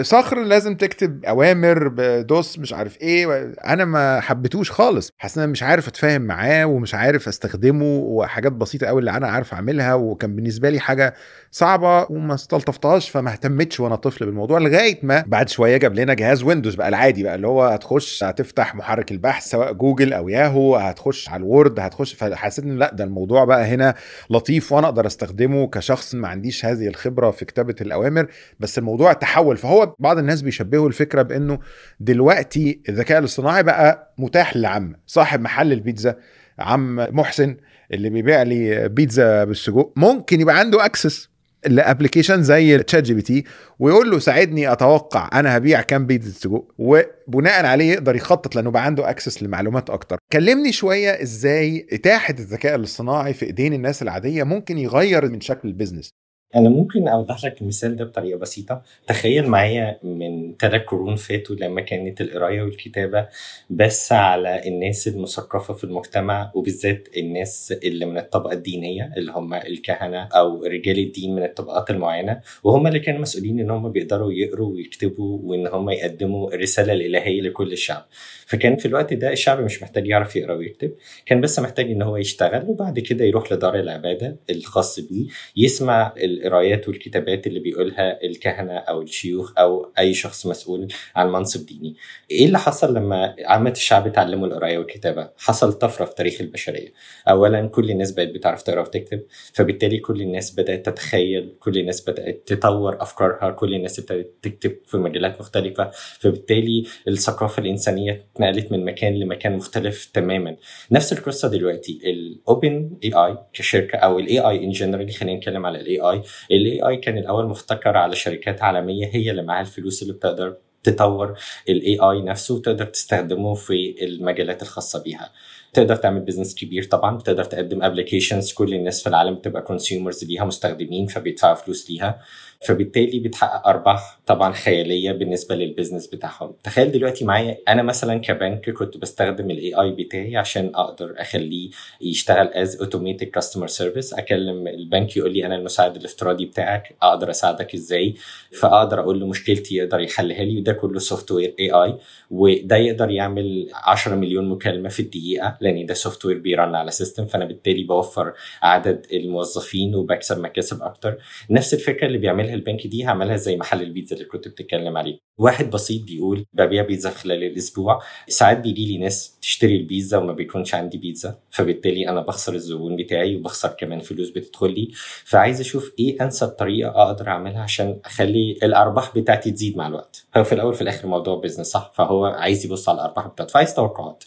صخر لازم تكتب أوامر بدوس مش عارف إيه أنا ما حبيتوش خالص. حاسس أنا مش عارف أتفاهم معاه ومش عارف أستخدمه وحاجات بسيطة قوي اللي أنا عارف أعملها وكان بالنسبة لي حاجة صعبة وما استلطفتهاش فما اهتمتش وأنا طفل بالموضوع لغاية ما بعد شوية جاب لنا جهاز ويندوز بقى العادي بقى اللي هو هتخش هتفتح محرك البحث سواء جوجل أو ياهو هتخش على ال Word هتخش فحسيت إن لأ ده الموضوع بقى هنا لطيف وأنا أقدر أستخدمه كشخص ما عنديش هذه الخبرة في كتابة الأوامر بس الموضوع تحول فهو بعض الناس بيشبهوا الفكرة بإنه دلوقتي الذكاء الاصطناعي بقى متاح للعامه صاحب محل البيتزا عم محسن اللي بيبيع لي بيتزا بالسجق ممكن يبقى عنده access ل application زي تشات جي بي تي ويقول له ساعدني أتوقع أنا هبيع كام بيتزا سجق وبناء عليه يقدر يخطط لأنه بقى عنده access لمعلومات أكتر. كلمني شوية إزاي اتاحه الذكاء الاصطناعي في إيدين الناس العادية ممكن يغير من شكل ال business. أنا ممكن أوضح لك المثال ده بطريقة بسيطة. تخيل معايا من ثلاث قرون فاتوا لما كانت القراية والكتابة بس على الناس المثقفة في المجتمع وبالذات الناس اللي من الطبقة الدينية اللي هم الكهنة أو رجال الدين من الطبقات المعينة وهم اللي كانوا مسؤولين إن هم بيقدروا يقروا ويكتبوا وإن هم يقدموا الرساله الالهيه لكل الشعب. فكان في الوقت ده الشعب مش محتاج يعرف يقرأ ويكتب كان بس محتاج إن هو يشتغل وبعد كده يروح لدار العبادة الخاص بيه يسمع القرايات والكتابات اللي بيقولها الكهنة أو الشيوخ أو أي شخص مسؤول عن منصب ديني. إيه اللي حصل لما عامة الشعب اتعلموا القراية والكتابة؟ حصل طفرة في تاريخ البشرية. اولا كل الناس بقت بتعرف تقرأ وتكتب فبالتالي كل الناس بدأت تتخيل، كل الناس بدأت تطور أفكارها، كل الناس ابتدت تكتب في مجالات مختلفة، فبالتالي الثقافة الإنسانية اتنقلت من مكان لمكان مختلف تماما. نفس القصة دلوقتي. ال OpenAI كشركة أو ال AI in general خلينا نتكلم على ال AI ال AI كان الأول محتكر على شركات عالمية هي اللي معاها الفلوس اللي بتقدر تطور ال AI نفسه وتقدر تستخدمه في المجالات الخاصة بيها. تقدر تعمل business كبير طبعا بتقدر تقدم applications كل الناس في العالم بتبقى consumers ليها مستخدمين فبيدفعوا فلوس ليها. فبالتالي بتحقق أرباح طبعا خيالية بالنسبة لل business بتاعهم. تخيل دلوقتي معايا أنا مثلا كبنك كنت بستخدم ال AI بتاعي عشان أقدر أخليه يشتغل as automated customer service أكلم البنك يقول لي أنا المساعد الافتراضي بتاعك أقدر أساعدك إزاي؟ فأقدر أقول له مشكلتي يقدر يحلها لي وده كله software AI وده يقدر يعمل 10 مليون مكالمة في الدقيقة. لأن ده software بي run على system فأنا بالتالي بوفر عدد الموظفين وبكسب مكاسب أكتر. نفس الفكرة اللي بيعملها البنك دي هعملها زي محل البيتزا اللي كنت بتتكلم عليه. واحد بسيط بيقول ببيع بيتزا خلال الأسبوع. ساعات بيجي لي ناس تشتري البيتزا وما بيكونش عندي بيتزا فبالتالي أنا بخسر الزبون بتاعي وبخسر كمان فلوس بتدخل لي. فعايز أشوف إيه أنسب طريقة أقدر أعملها عشان أخلي الأرباح بتاعتي تزيد مع الوقت. هو في الأول في الآخر موضوع بيزنس صح؟ فهو عايز يبص على الأرباح بتاعته فعايز توقعات.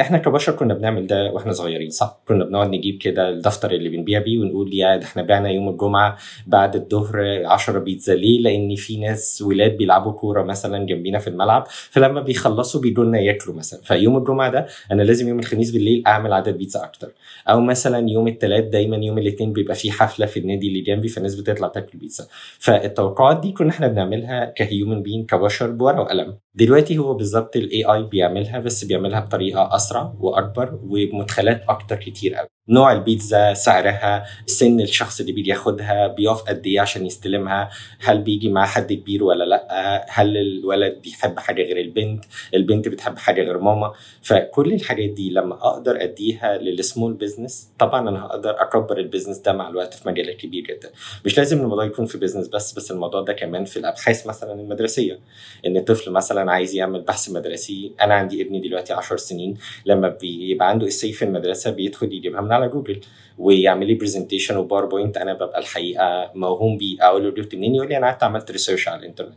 إحنا كبشر كنا بنعمل ده وإحنا صغيرين صح؟ كنا بنقعد نجيب كده الدفتر اللي بنبيع بيه ونقول يا ده إحنا بعنا يوم الجمعة بعد الظهر 10 بيتزا ليه؟ لأن في ناس ولاد بيلعبوا كورة مثلا جنبينا في الملعب فلما بيخلصوا بيجوا لنا ياكلوا مثلا. فيوم الجمعة ده أنا لازم يوم الخميس بالليل أعمل عدد بيتزا أكتر. أو مثلا يوم الثلاث دايما يوم الاثنين بيبقى في حفلة في النادي اللي جنبي فالناس بتطلع تاكل بيتزا. فالتوقعات دي كنا إحنا بنعملها كهيومن بين كبشر بورقة وقلم. دلوقتي هو بالظبط الاي اي بيعملها بس بيعملها بطريقة أسرع. وأكبر وبمدخلات أكتر كتير قوي. نوع البيتزا سعرها سن الشخص اللي بيجي ياخدها بيقف قد إيه عشان يستلمها هل بيجي مع حد كبير ولا لأ؟ هل الولد بيحب حاجة غير البنت؟ البنت بتحب حاجة غير ماما؟ فكل الحاجات دي لما أقدر أديها لل small business طبعا أنا هقدر أكبر ال business ده مع الوقت في مجالات كبير جدا. مش لازم الموضوع يكون في business بس بس الموضوع ده كمان في الأبحاث مثلا المدرسية. إن الطفل مثلا عايز يعمل بحث مدرسي أنا عندي ابني دلوقتي 10 سنين لما بيبقى عنده essay في المدرسة بيدخل يجيبها من على جوجل. ويعمل لي presentation و PowerPoint أنا ببقى الحقيقة موهوم بيه. أقول له جبت منين؟ يقول لي أنا قعدت عملت research على الإنترنت.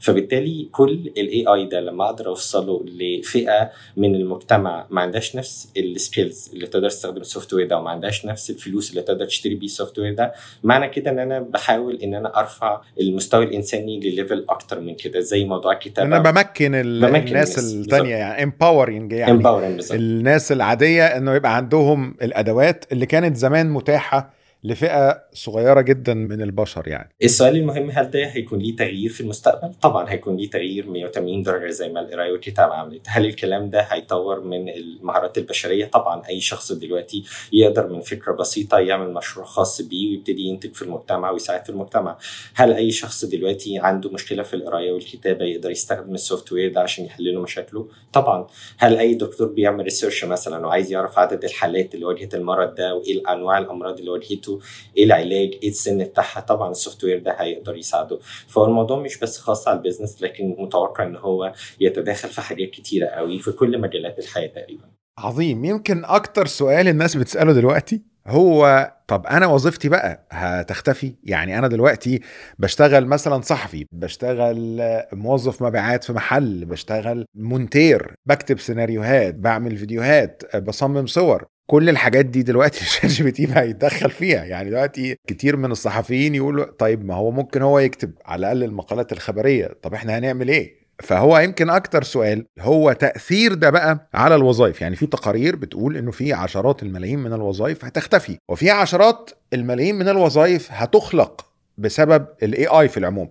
فبالتالي كل ال AI ده لما أقدر أوصله لفئة من المجتمع ما عندهاش نفس ال skills اللي تقدر تستخدم ال software ده وما عندهاش نفس الفلوس اللي تقدر تشتري بيه ال software ده. معنى كده إن أنا بحاول إن أنا أرفع المستوى الإنساني ل level أكتر من كده زي موضوع الكتابة. أنا بمكن, ال... بمكن الناس الثانية يعني empowering يعني. empowering بالظبط. الناس العادية إنه يبقى عندهم الأدوات اللي كانت زمان متاحة لفئة صغيرة جدا من البشر يعني السؤال المهم هل ده هيكون ليه تغيير في المستقبل؟ طبعا هيكون ليه تغيير 180 درجة زي ما القرايه والكتابه عملت، هل الكلام ده هيطور من المهارات البشرية؟ طبعا أي شخص دلوقتي يقدر من فكرة بسيطة يعمل مشروع خاص بيه ويبتدي ينتج في المجتمع ويساعد في المجتمع، هل أي شخص دلوقتي عنده مشكلة في القرايه والكتابه يقدر يستخدم ال software ده عشان يحل له مشاكله؟ طبعا، هل أي دكتور بيعمل research مثلا وعايز يعرف عدد الحالات اللي واجهت المرض ده وإيه انواع الأمراض اللي واجهته إيه العلاج إيه السن بتاعها طبعا ال software ده هيقدر يساعده فهو الموضوع مش بس خاص على ال business لكن متوقع ان هو يتداخل في حاجات كتيره قوي في كل مجالات الحياة تقريبا عظيم يمكن أكتر سؤال الناس بتسأله دلوقتي هو طب أنا وظيفتي بقى هتختفي؟ يعني أنا دلوقتي بشتغل مثلا صحفي بشتغل موظف مبيعات في محل بشتغل مونتير بكتب سيناريوهات بعمل فيديوهات بصمم صور. كل الحاجات دي دلوقتي شات جي بي تي بقى يتدخل فيها. يعني دلوقتي كتير من الصحفيين يقولوا طيب ما هو ممكن هو يكتب على الأقل المقالات الخبرية. طب إحنا هنعمل إيه؟ فهو يمكن أكتر سؤال هو تأثير ده بقى على الوظائف. يعني في تقارير بتقول إنه في عشرات الملايين من الوظائف هتختفي وفي عشرات الملايين من الوظائف هتخلق بسبب ال AI في العموم.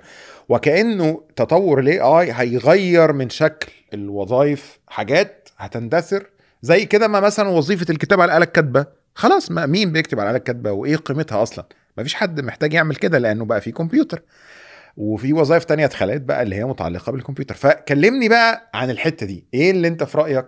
وكأنه تطور ال AI هيغير من شكل الوظائف. حاجات هتندثر زي كده ما مثلا وظيفة الكتابه على الآلة الكاتبة. خلاص ما مين بيكتب على الآلة الكاتبة؟ وإيه قيمتها أصلا؟ ما فيش حد محتاج يعمل كده لأنه بقى في كمبيوتر. وفي وظائف تانية اتخلقت بقى اللي هي متعلقة بالكمبيوتر. فكلمني بقى عن الحتة دي. إيه اللي أنت في رأيك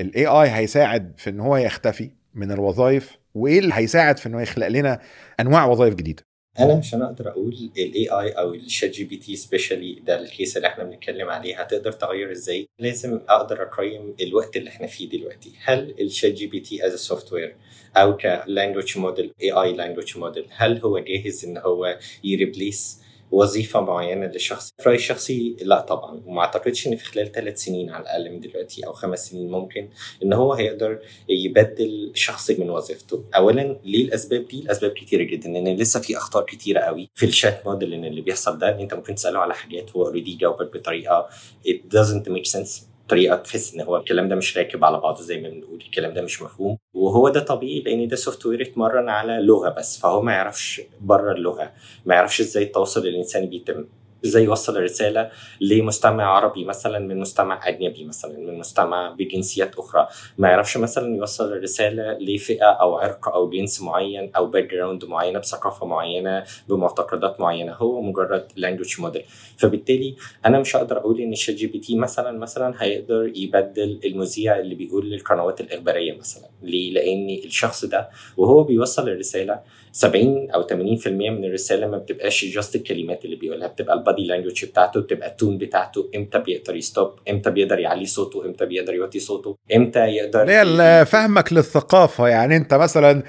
ال AI هيساعد في إن هو يختفي من الوظائف؟ وإيه اللي هيساعد في إنه يخلق لنا أنواع وظائف جديدة؟ أنا عشان أقدر أقول ال AI أو الشات جي بي تي specially ده ال case اللي إحنا بنتكلم عليه هتقدر تغير إزاي؟ لازم أقدر أقيم الوقت اللي إحنا فيه دلوقتي. هل الشات جي بي تي as software أو ك language model AI language model هل هو جاهز إن هو ي replace وظيفة معينة للشخص في رايي الشخصي لا طبعا. وما أعتقدش إن في خلال ثلاث سنين على الأقل من دلوقتي أو خمس سنين ممكن إن هو هيقدر يبدل شخص من وظيفته. اولا ليه الأسباب دي؟ الأسباب كتيرة جدا ان لسه في أخطاء كتيرة قوي في ال chat model إن اللي بيحصل ده. إن أنت ممكن تسأله على حاجات هو already جاوبك بطريقة it doesn't make sense. طريقة تحس إن هو الكلام ده مش راكب على بعضه زي ما بنقول الكلام ده مش مفهوم. وهو ده طبيعي لأن ده software اتمرن على لغة بس فهو ما يعرفش بره اللغة ما يعرفش إزاي التواصل الإنساني بيتم إزاي يوصل الرسالة لمستمع عربي مثلا من مستمع أجنبي مثلا من مستمع بجنسيات أخرى. ما يعرفش مثلا يوصل الرسالة لفئة أو عرق أو جنس معين أو background معينة بثقافة معينة بمعتقدات معينة. هو مجرد language model فبالتالي أنا مش هقدر أقول إن الشات جي بي تي مثلا مثلا هيقدر يبدل المذيع اللي بيقول للقنوات الإخبارية مثلا. ليه؟ لأن الشخص ده وهو بيوصل الرسالة 70 أو 80% من الرسالة ما بتبقاش just الكلمات اللي بيقولها بتبقى ال body language بتاعته بتبقى ال tone بتاعته إمتى بيقدر ي stop إمتى بيقدر يعلي صوته إمتى بيقدر يوطي صوته إمتى يقدر هي فهمك للثقافة. يعني أنت مثلا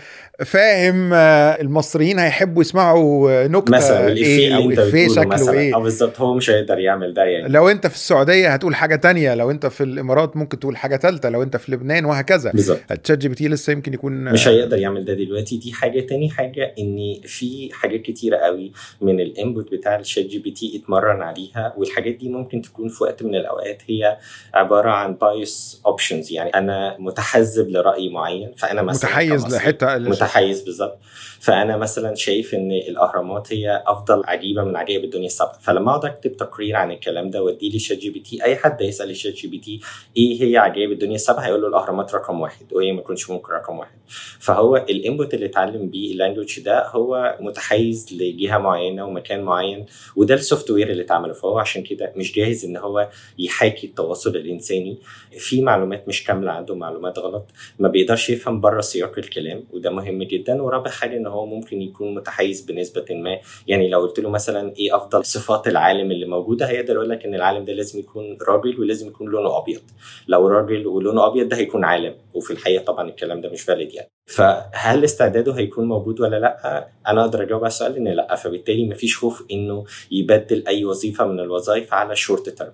فاهم المصريين هيحبوا يسمعوا نكتة مثلا إيه أو إفيه شكله إيه. آه بالظبط هو مش هيقدر يعمل ده يعني. لو أنت في السعودية هتقول حاجة تانية لو أنت في الإمارات ممكن تقول حاجة ثالثه لو أنت في لبنان وهكذا. بالظبط. التشات جي بي تي لسه يمكن يكون مش هيقدر يعمل ده دلوقتي. دي حاجة تاني حاجة إن في حاجات كتيرة قوي من ال input بتاع الشات جي بي تي اتمرن عليها والحاجات دي ممكن تكون في وقت من الأوقات هي عبارة عن bias opinions يعني أنا متحزب لرأي معين فأنا مثلا متحيز لحتة متحيز بالظبط. فأنا مثلا شايف إن الأهرامات هي أفضل عجيبة من عجائب الدنيا السبعه فلما اقعد أكتب تقرير عن الكلام ده وأديه للشات جي بي تي أي حد هيسأل الشات جي بي تي إيه هي عجائب الدنيا السبعه هيقول له الأهرامات رقم واحد وهي ما تكونش ممكن رقم واحد. فهو ال input اللي اتعلم بيه ال language ده هو متحيز لجهة معينة ومكان معين وده ال software اللي اتعمله. فهو عشان كده مش جاهز إن هو يحاكي التواصل الإنساني. في معلومات مش كاملة عنده معلومات غلط ما بيقدرش يفهم بره سياق الكلام وده مهم جدا ورابع حاجة إن هو ممكن يكون متحيز بنسبة ما. يعني لو قلت له مثلا إيه أفضل صفات العالم اللي موجودة هيقدر يقول لك إن العالم ده لازم يكون راجل ولازم يكون لونه أبيض. لو راجل ولونه أبيض ده هيكون عالم وفي الحقيقة طبعا الكلام ده مش valid يعني. فهل استعداده هيكون موجود ولا لأ؟ أنا أقدر أجاوب على السؤال إن لأ. فبالتالي مفيش خوف إنه يبدل أي وظيفة من الوظائف على ال short term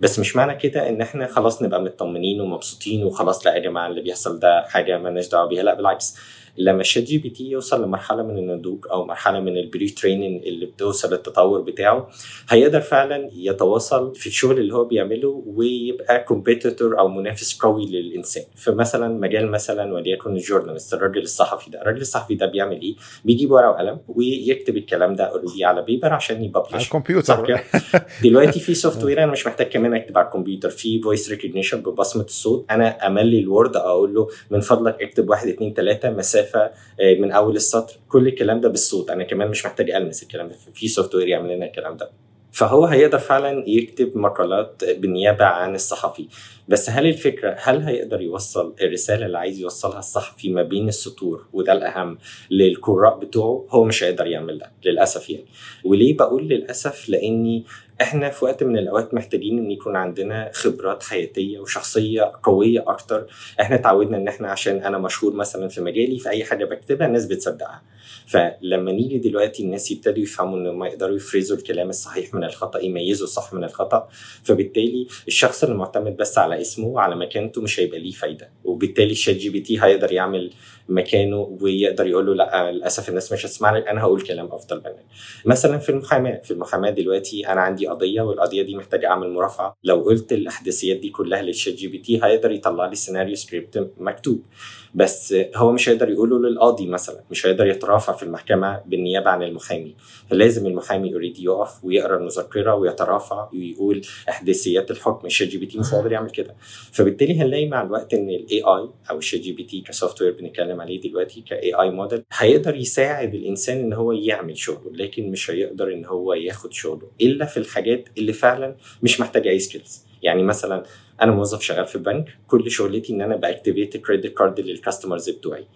بس مش معنى كده إن إحنا خلاص نبقى مطمنين ومبسوطين وخلاص لأ يا جماعة اللي بيحصل ده حاجة مالناش دعوة بيها. لأ بالعكس. لما الشات جي بي تي يوصل لمرحلة من النضوج أو مرحلة من ال pre-training اللي بتوصل التطور بتاعه هيقدر فعلا يتواصل في الشغل اللي هو بيعمله ويبقى competitor أو منافس قوي للإنسان. فمثلا مجال مثلا وليكن ال journalist الراجل الصحفي ده الراجل الصحفي ده بيعمل إيه؟ بيجيب ورقه وقلم ويكتب الكلام ده already على paper عشان على ي publish الكمبيوتر دلوقتي في software أنا مش محتاج كمان أكتب على الكمبيوتر في voice recognition ببصمة الصوت. أنا أملي الوورد أقول له من فضلك اكتب واحد اتنين تلاتة مسافه من أول السطر. كل الكلام ده بالصوت. أنا كمان مش محتاج ألمس الكلام ده. في software يعمل لنا الكلام ده. فهو هيقدر فعلا يكتب مقالات بالنيابة عن الصحفي. بس هل الفكرة هل هيقدر يوصل الرسالة اللي عايز يوصلها الصحفي ما بين السطور وده الأهم للقراء بتوعه؟ هو مش هيقدر يعمل ده للأسف يعني. وليه بقول للأسف؟ لأني إحنا في وقت من الاوقات محتاجين إن يكون عندنا خبرات حياتية وشخصية قوية أكتر. إحنا اتعودنا إن إحنا عشان أنا مشهور مثلا في مجالي في أي حاجة بكتبها الناس بتصدقها. فلما نيجي دلوقتي الناس يبتدوا يفهموا إن هم يقدروا يفرزوا الكلام الصحيح من الخطأ يميزوا الصح من الخطأ. فبالتالي الشخص اللي معتمد بس على اسمه وعلى مكانته مش هيبقى ليه فايدة. وبالتالي الشات جي بي تي هيقدر يعمل مكانه ويقدر يقول له لا للأسف الناس مش هتسمع لك أنا هقول كلام أفضل منك. مثلا في المحاماة في المحاماة دلوقتي أنا عندي قضية والقضية دي محتاجة أعمل مرافعة. لو قلت الأحداثيات دي كلها للشات جي بي تي هيقدر يطلع لي سيناريو سكريبت مكتوب. بس هو مش هيقدر يقوله للقاضي مثلا مش هيقدر يترافع في المحكمة بالنيابة عن المحامي. فلازم المحامي already يقف ويقرأ المذكرة ويترافع ويقول أحداثيات الحكم. الشات جي بي تي مش هيقدر يعمل كده. فبالتالي هنلاقي مع الوقت إن ال AI أو الشات جي بي تي ك software بنتكلم عليه دلوقتي ك AI model هيقدر يساعد الإنسان إن هو يعمل شغله لكن مش هيقدر إن هو ياخد شغله إلا في الحاجات اللي فعلا مش محتاجة أي skills يعني مثلا أنا موظف شغال في بنك كل شغلتي إن أنا ب activate credit card لل customers بتوعي.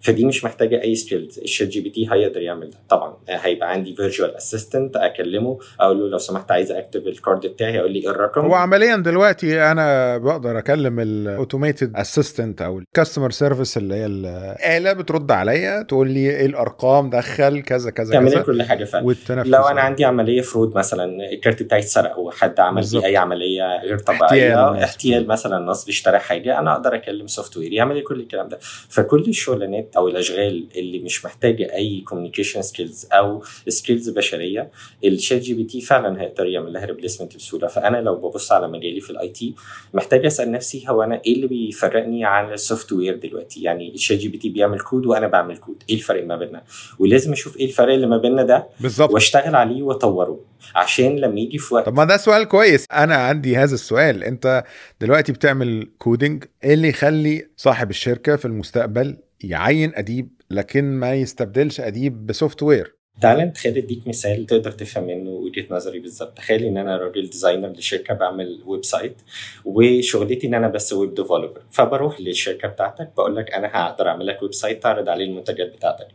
فدي مش محتاجة أي skills الشات جي بي تي هيقدر يعمل ده طبعا هيبقى عندي virtual assistant أكلمه أقول له لو سمحت عايز activate ال card بتاعي هيقول لي إيه الرقم. هو عمليا دلوقتي أنا بقدر أكلم ال automated assistant أو ال customer service اللي هي الاله بترد عليا تقول لي إيه الأرقام دخل كذا كذا تعمل كذا. كل حاجة فعلا. لو أنا عندي عملية fraud مثلا الكارت بتاعي اتسرق وحد عمل. بيه أي عملية غير طبيعية. احتيال مثلا. نصب اشترى حاجة أنا أقدر أكلم software يعمل لي كل الكلام ده. فكل الشغلانات أو الأشغال اللي مش محتاجة أي communication skills أو skills بشرية. الشات جي بي تي فعلا هيقدر يعمل لها replacement بسهولة. فأنا لو ببص على مجالي في ال IT محتاج أسأل نفسي هو أنا إيه اللي بيفرقني عن ال software دلوقتي؟ يعني الشات جي بي تي بيعمل كود وأنا بعمل كود إيه الفرق ما بيننا؟ ولازم أشوف إيه الفرق اللي ما بيننا ده بالظبط. وأشتغل عليه وأطوره. عشان لما يجي في وقت طب ما ده سؤال كويس. أنا عندي هذا السؤال. أنت دلوقتي بتعمل coding إيه اللي يخلي صاحب الشركة في المستقبل يعين أديب لكن ما يستبدلش أديب ب software تعال نتخيل أديك مثال تقدر تفهم منه وجهة نظري بالظبط تخيل إن أنا راجل designer لشركة بعمل website وشغلتي إن أنا بس web developer فبروح للشركة بتاعتك بقول لك أنا هقدر أعمل لك website تعرض عليه المنتجات بتاعتك.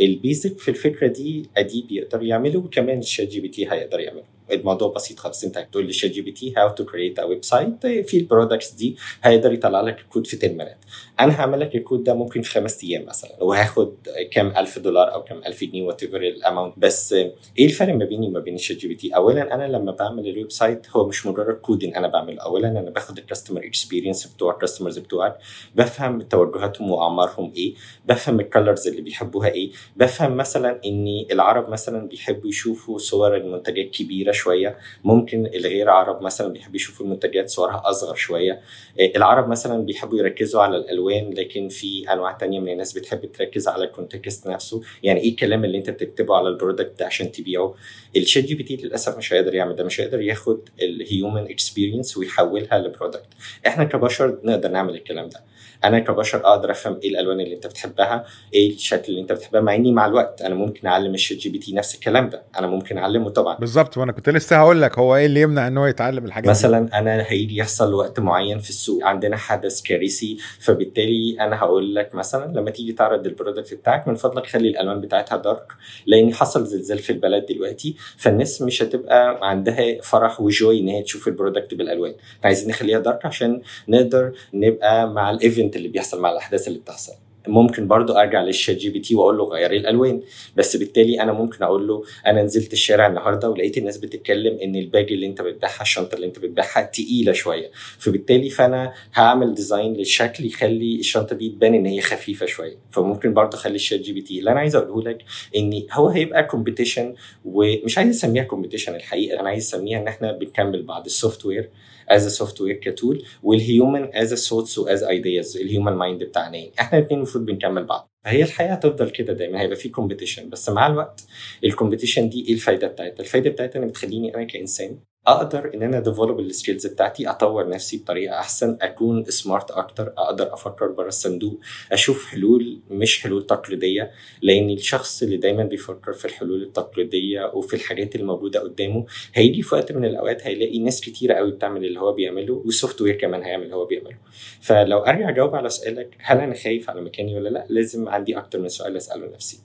ال basic في الفكرة دي أديب يقدر يعمله وكمان الشات جي بي تي هيقدر يعمله. الموضوع بسيط خالص. انت هتقول للشات جي بي تي how to create a website في ال products دي هيقدر يطلع لك الكود في 10 مرات. أنا هعمل لك الكود ده ممكن في خمس أيام مثلا. وهاخد كام ألف دولار أو كام ألف جنيه whatever the amount بس إيه الفرق ما بيني وما بين الشات جي بي تي؟ اولا أنا لما بعمل ال website هو مش مجرد coding أنا بعمله. اولا أنا باخد ال customer experience بتوع ال customers بتوعك بفهم توجهاتهم وأعمارهم إيه بفهم ال colors اللي بيحبوها إيه بفهم مثلا ان العرب مثلا بيحبوا يشوفوا صور المنتجات كبيرة شوية. ممكن الغير عرب مثلا بيحبوا يشوفوا المنتجات صورها أصغر شوية. العرب مثلا بيحبوا يركزوا على الألوان لكن في أنواع تانية من الناس بتحب تركز على ال context نفسه. يعني إيه الكلام اللي أنت بتكتبه على ال product ده عشان تبيعه؟ الشات جي بي تي للأسف مش هيقدر يعمل ده مش هيقدر ياخد ال human experience ويحولها ل product. إحنا كبشر نقدر نعمل الكلام ده. أنا كبشر أقدر أفهم إيه الألوان اللي أنت بتحبها إيه الشكل اللي أنت بتحبها مع إني مع الوقت أنا ممكن أعلم الشات جي بي تي نفس الكلام ده أنا ممكن أعلمه طبعا. بالظبط وأنا كنت لسه هقول لك هو إيه اللي يمنع إن هو يتعلم الحاجات مثلا أنا هيجي يحصل وقت معين في السوق عندنا حدث كارثي فبالتالي أنا هقول لك مثلا لما تيجي تعرض ال product بتاعك من فضلك خلي الألوان بتاعتها dark لأن حصل زلزال في البلد دلوقتي فالناس مش هتبقى عندها فرح و joy إن هي تشوف ال product بالألوان. عايزين نخليها dark عشان نقدر نبقى مع ال event اللي بيحصل مع الأحداث اللي بتحصل. ممكن برضو أرجع للشات جي بي تي وأقول له غير الألوان بس بالتالي أنا ممكن أقول له أنا نزلت الشارع النهارده ولقيت الناس بتتكلم إن ال bag اللي أنت بتبيعها الشنطة اللي أنت بتبيعها تقيلة شوية. فبالتالي فأنا هعمل design للشكل يخلي الشنطة دي تبان إن هي خفيفة شوية. فممكن برضو أخلي الشات جي بي تي اللي أنا عايز أقوله لك إن هو هيبقى competition ومش عايز أسميها competition الحقيقة أنا عايز أسميها إن إحنا بنكمل بعض. ال software as software ك tool وال human as thoughts و as ideas ال human mind بتاعنا إحنا الاثنين المفروض بنكمل بعض فهي الحياة هتفضل كده دايما هيبقى في competition بس مع الوقت ال competition دي إيه الفايدة بتاعتها؟ الفايدة بتاعتها ان بتخليني أنا كإنسان أقدر إن أنا develop ال skills بتاعتي أطور نفسي بطريقة أحسن أكون smart أكتر أقدر أفكر بره الصندوق أشوف حلول مش حلول تقليدية لأن الشخص اللي دايما بيفكر في الحلول التقليدية وفي الحاجات الموجوده قدامه هيجي في وقت من الأوقات هيلاقي ناس كتيرة قوي بتعمل اللي هو بيعمله وال software كمان هيعمل اللي هو بيعمله. فلو أرجع أجاوب على سؤالك هل أنا خايف على مكاني ولا لأ؟ لازم عندي أكتر من سؤال أسأله نفسي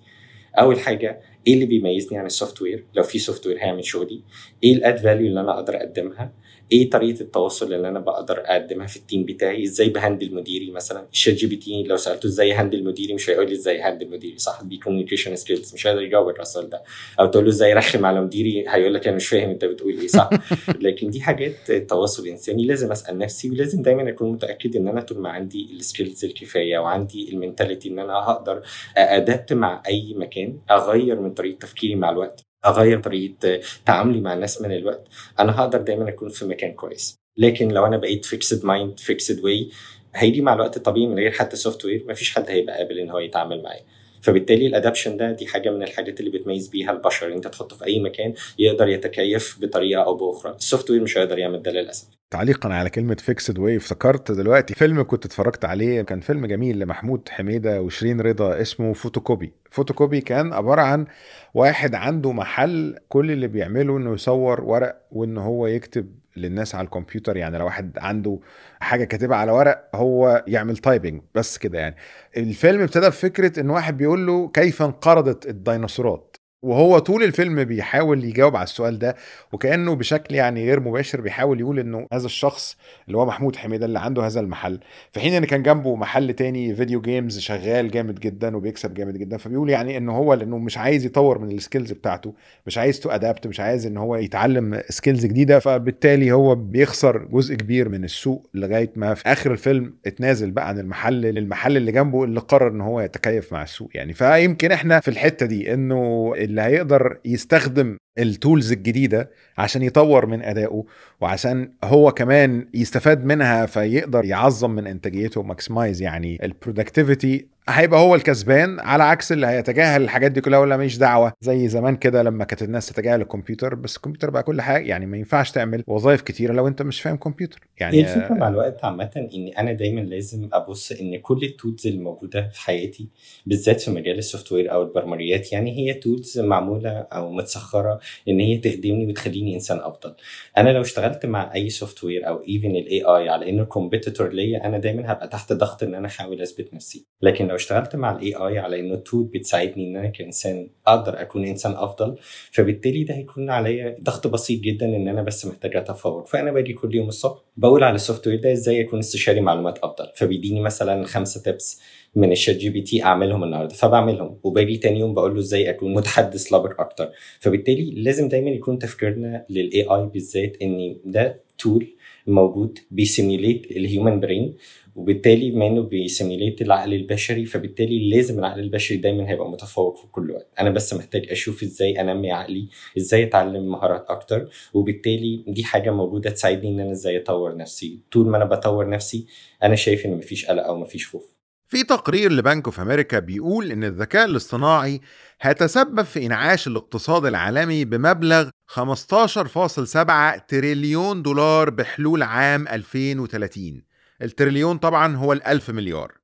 أول حاجة إيه اللي بيميزني عن ال software لو في software هيعمل شغلي. إيه ال added value اللي أنا أقدر اقدمها؟ إيه طريقة التواصل اللي أنا بقدر أقدمها في ال team بتاعي؟ إزاي ب handle مديري مثلا؟ الشات جي بي تي لو سألته إزاي handle مديري مش هيقول لي إزاي handle مديري صح؟ دي communication skills مش هيقدر يجاوبك على السؤال ده. أو تقول له إزاي رخم على مديري هيقول لك أنا مش فاهم أنت بتقول إيه صح؟ لكن دي حاجات تواصل إنساني لازم أسأل نفسي ولازم دايما أكون متأكد إن أنا طول ما عندي ال skills الكفاية وعندي ال mentality إن أنا هقدر adapt مع أي مكان أغير من طريقة تفكيري مع الوقت. أغير طريقة تعاملي مع الناس من الوقت أنا هقدر دايما أكون في مكان كويس. لكن لو أنا بقيت fixed mind fixed way هيجي مع الوقت الطبيعي من غير حتى software مفيش حد هيبقى قابل إن هو يتعامل معايا. فبالتالي ال adaption ده دي حاجة من الحاجات اللي بتميز بيها البشر أنت تحطه في أي مكان يقدر يتكيف بطريقة أو بأخرى. ال software مش هيقدر يعمل ده للأسف. تعليقا على كلمة fixed way افتكرت دلوقتي فيلم كنت اتفرجت عليه كان فيلم جميل لمحمود حميدة وشيرين رضا اسمه فوتوكوبي. فوتوكوبي كان عبارة عن واحد عنده محل كل اللي بيعمله إنه يصور ورق وإن هو يكتب للناس على الكمبيوتر يعني لو واحد عنده حاجة كاتبها على ورق هو يعمل typing بس كده يعني. الفيلم ابتدى بفكرة إن واحد بيقول له كيف انقرضت الديناصورات. وهو طول الفيلم بيحاول يجاوب على السؤال ده وكأنه بشكل يعني غير مباشر بيحاول يقول إنه هذا الشخص اللي هو محمود حميدة اللي عنده هذا المحل. في حين إن كان جنبه محل تاني video games شغال جامد جدا وبيكسب جامد جدا فبيقول يعني انه هو لأنه مش عايز يطور من ال skills بتاعته مش عايز to adapt مش عايز إن هو يتعلم skills جديدة فبالتالي هو بيخسر جزء كبير من السوق لغاية ما في آخر الفيلم اتنازل بقى عن المحل للمحل اللي جنبه اللي قرر إن هو يتكيف مع السوق يعني. فيمكن إحنا في الحتة دي إنه اللي هيقدر يستخدم ال tools الجديدة عشان يطور من أدائه وعشان هو كمان يستفاد منها فيقدر يعظم من إنتاجيته maximize يعني ال productivity هيبقى هو الكسبان على عكس اللي هيتجاهل الحاجات دي كلها ولا ماليش دعوة. زي زمان كده لما كانت الناس تتجاهل الكمبيوتر بس الكمبيوتر بقى كل حاجة يعني ما ينفعش تعمل وظائف كتيرة لو انت مش فاهم كمبيوتر. يعني هي الفكرة مع الوقت عامة؟ إن أنا دايما لازم أبص إن كل ال tools الموجودة في حياتي بالذات في مجال ال software أو البرمجيات يعني هي tools معمولة أو متسخرة إن هي تخدمني وتخليني إنسان أفضل. أنا لو اشتغلت مع أي software أو even ال AI على إنه competitor ليا أنا دايما هبقى تحت ضغط إن أنا أحاول أثبت نفسي. لكن لو اشتغلت مع ال AI على إنه tool بتساعدني إن أنا كإنسان أقدر أكون إنسان أفضل. فبالتالي ده هيكون عليا ضغط بسيط جدا إن أنا بس محتاج أتفوق. فأنا باجي كل يوم الصبح بقول على ال software ده إزاي اكون استشاري معلومات أفضل. فبيديني مثلا خمسة tips من الشات جي بي تي أعملهم النهارده. فبعملهم. وباجي تاني يوم بقول له إزاي أكون متحدث لبق أكتر. فبالتالي لازم دايما يكون تفكيرنا لل AI بالذات إن ده tool موجود بي simulate ال human brain وبالتالي بما انه بي simulate العقل البشري فبالتالي لازم العقل البشري دايما هيبقى متفوق في كل وقت. أنا بس محتاج أشوف إزاي أنمي عقلي إزاي أتعلم مهارات أكتر وبالتالي دي حاجة موجودة تساعدني إن أنا إزاي أطور نفسي. طول ما أنا بطور نفسي أنا شايف إن مفيش قلق أو مفيش خوف. في تقرير لبنك أوف أمريكا بيقول إن الذكاء الاصطناعي هيتسبب في إنعاش الاقتصاد العالمي بمبلغ 15.7 تريليون دولار بحلول عام 2030 التريليون طبعا هو الألف مليار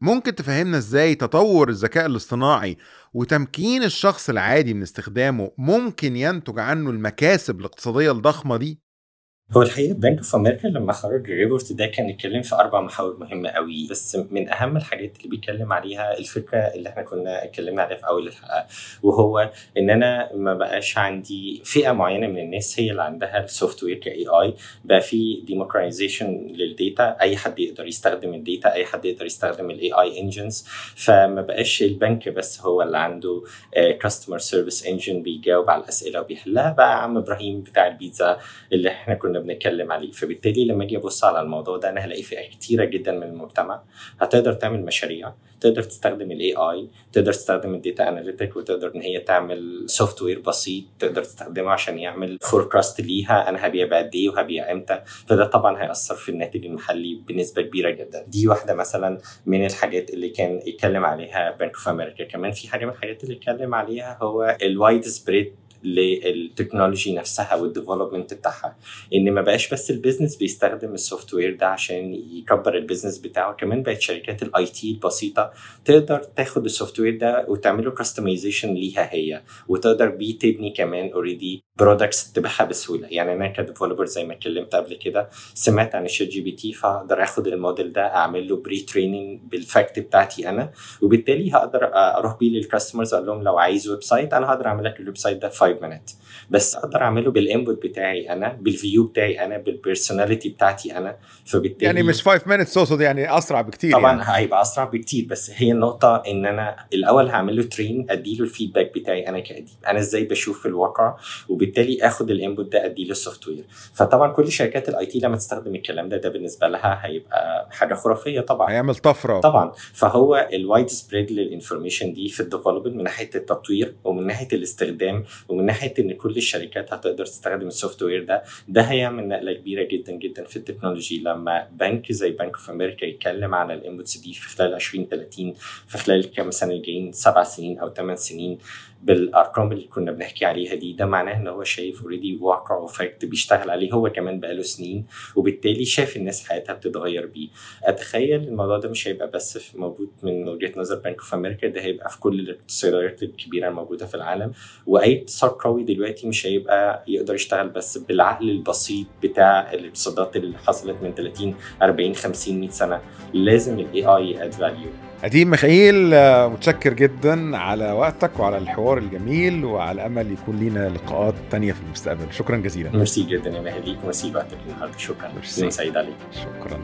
ممكن تفهمنا إزاي تطور الذكاء الاصطناعي وتمكين الشخص العادي من استخدامه ممكن ينتج عنه المكاسب الاقتصادية الضخمة دي؟ هو الحقيقة بنك اوف أمريكا لما خرج ال report ده كان اتكلم في أربع محاور مهمة قوي بس من أهم الحاجات اللي بيتكلم عليها الفكرة اللي إحنا كنا اتكلمنا عليها في أول الحلقة وهو إن أنا ما بقاش عندي فئة معينة من الناس هي اللي عندها ال software ك AI بقى في democratization لل data أي حد يقدر يستخدم ال data أي حد يقدر يستخدم ال AI engines فما بقاش البنك بس هو اللي عنده customer service engine بيجاوب على الأسئلة وبيحلها. بقى عم إبراهيم بتاع البيتزا اللي إحنا كنا بنتكلم عليه. فبالتالي لما أجي أبص على الموضوع ده أنا هلاقي فئة كتيرة جدا من المجتمع. هتقدر تعمل مشاريع تقدر تستخدم ال AI تقدر تستخدم ال data analytic وتقدر إن هي تعمل software بسيط تقدر تستخدمه عشان يعمل forecast ليها. أنا هبيع بقد إيه وهبيع إمتى؟ فده طبعا هيأثر في الناتج المحلي بنسبة كبيرة جدا. دي واحدة مثلا من الحاجات اللي كان يتكلم عليها بنك اوف أمريكا كمان في حاجة من الحاجات اللي اتكلم عليها هو ال widespread لل technology نفسها وال development بتاعها. إن ما بقاش بس ال business بيستخدم ال software ده عشان يكبر ال business بتاعه كمان بقت شركات ال IT البسيطة تقدر تاخد ال software ده وتعمله customization ليها هي. وتقدر بيه تبني كمان already products تبيعها بسهولة. يعني أنا ك developer زي ما اتكلمت قبل كده سمعت عن الشات جي بي تي فأقدر آخد الموديل ده أعمل له pre-training بال fact بتاعتي أنا. وبالتالي هقدر أروح بيه لل customers أقول لهم لو عايز website أنا هقدر أعمل لك ال website ده 5 minutes بس أقدر أعمله بال input بتاعي أنا بال view بتاعي أنا بال personality بتاعتي أنا. فبالتالي يعني مش 5 minutes تقصد يعني أسرع بكتير طبعا يعني. هيبقى أسرع بكتير بس هي النقطة إن أنا الأول هعمل له train ادي له ال feedback بتاعي أنا كأديب. أنا إزاي بشوف في الواقع؟ وبالتالي آخد ال input ده ادي له ال software فطبعا كل شركات ال IT لما تستخدم الكلام ده ده بالنسبة لها هيبقى حاجة خرافية طبعا. هيعمل طفرة. طبعا. فهو ال widespread لل information دي في ال development من ناحية التطوير ومن ناحية الاستخدام ومن ناحية إن كل الشركات هتقدر تستخدم ال software ده ده هيعمل نقلة كبيرة جدا جدا في ال technology. لما بنك زي بنك اوف أمريكا يتكلم عن ال inputs دي في خلال 2030 في خلال الكام سنة الجايين سبع سنين أو ثمان سنين. بالأرقام اللي كنا بنحكي عليها دي. ده معناه إن هو شايف already واقع و fact بيشتغل عليه هو كمان بقاله سنين وبالتالي شاف الناس حياتها بتتغير بيه. أتخيل الموضوع ده مش هيبقى بس في موجود من وجهة نظر بنك اوف أمريكا ده هيبقى في كل الاقتصاديات الكبيرة الموجودة في العالم. وأي اقتصاد قوي دلوقتي مش هيبقى يقدر يشتغل بس بالعقل البسيط بتاع الاقتصادات اللي حصلت من 30 40 50 100 سنة. لازم ال AI add value أديب ميخائيل آه، متشكر جدا على وقتك وعلى الحوار الجميل وعلى أمل يكون لينا لقاءات تانية في المستقبل. شكرا جزيلا. ميرسي جدا يا ماهر ليك وميرسي لوقتك النهارده. شكرا. ميرسي. يوم سعيد عليك. شكرا.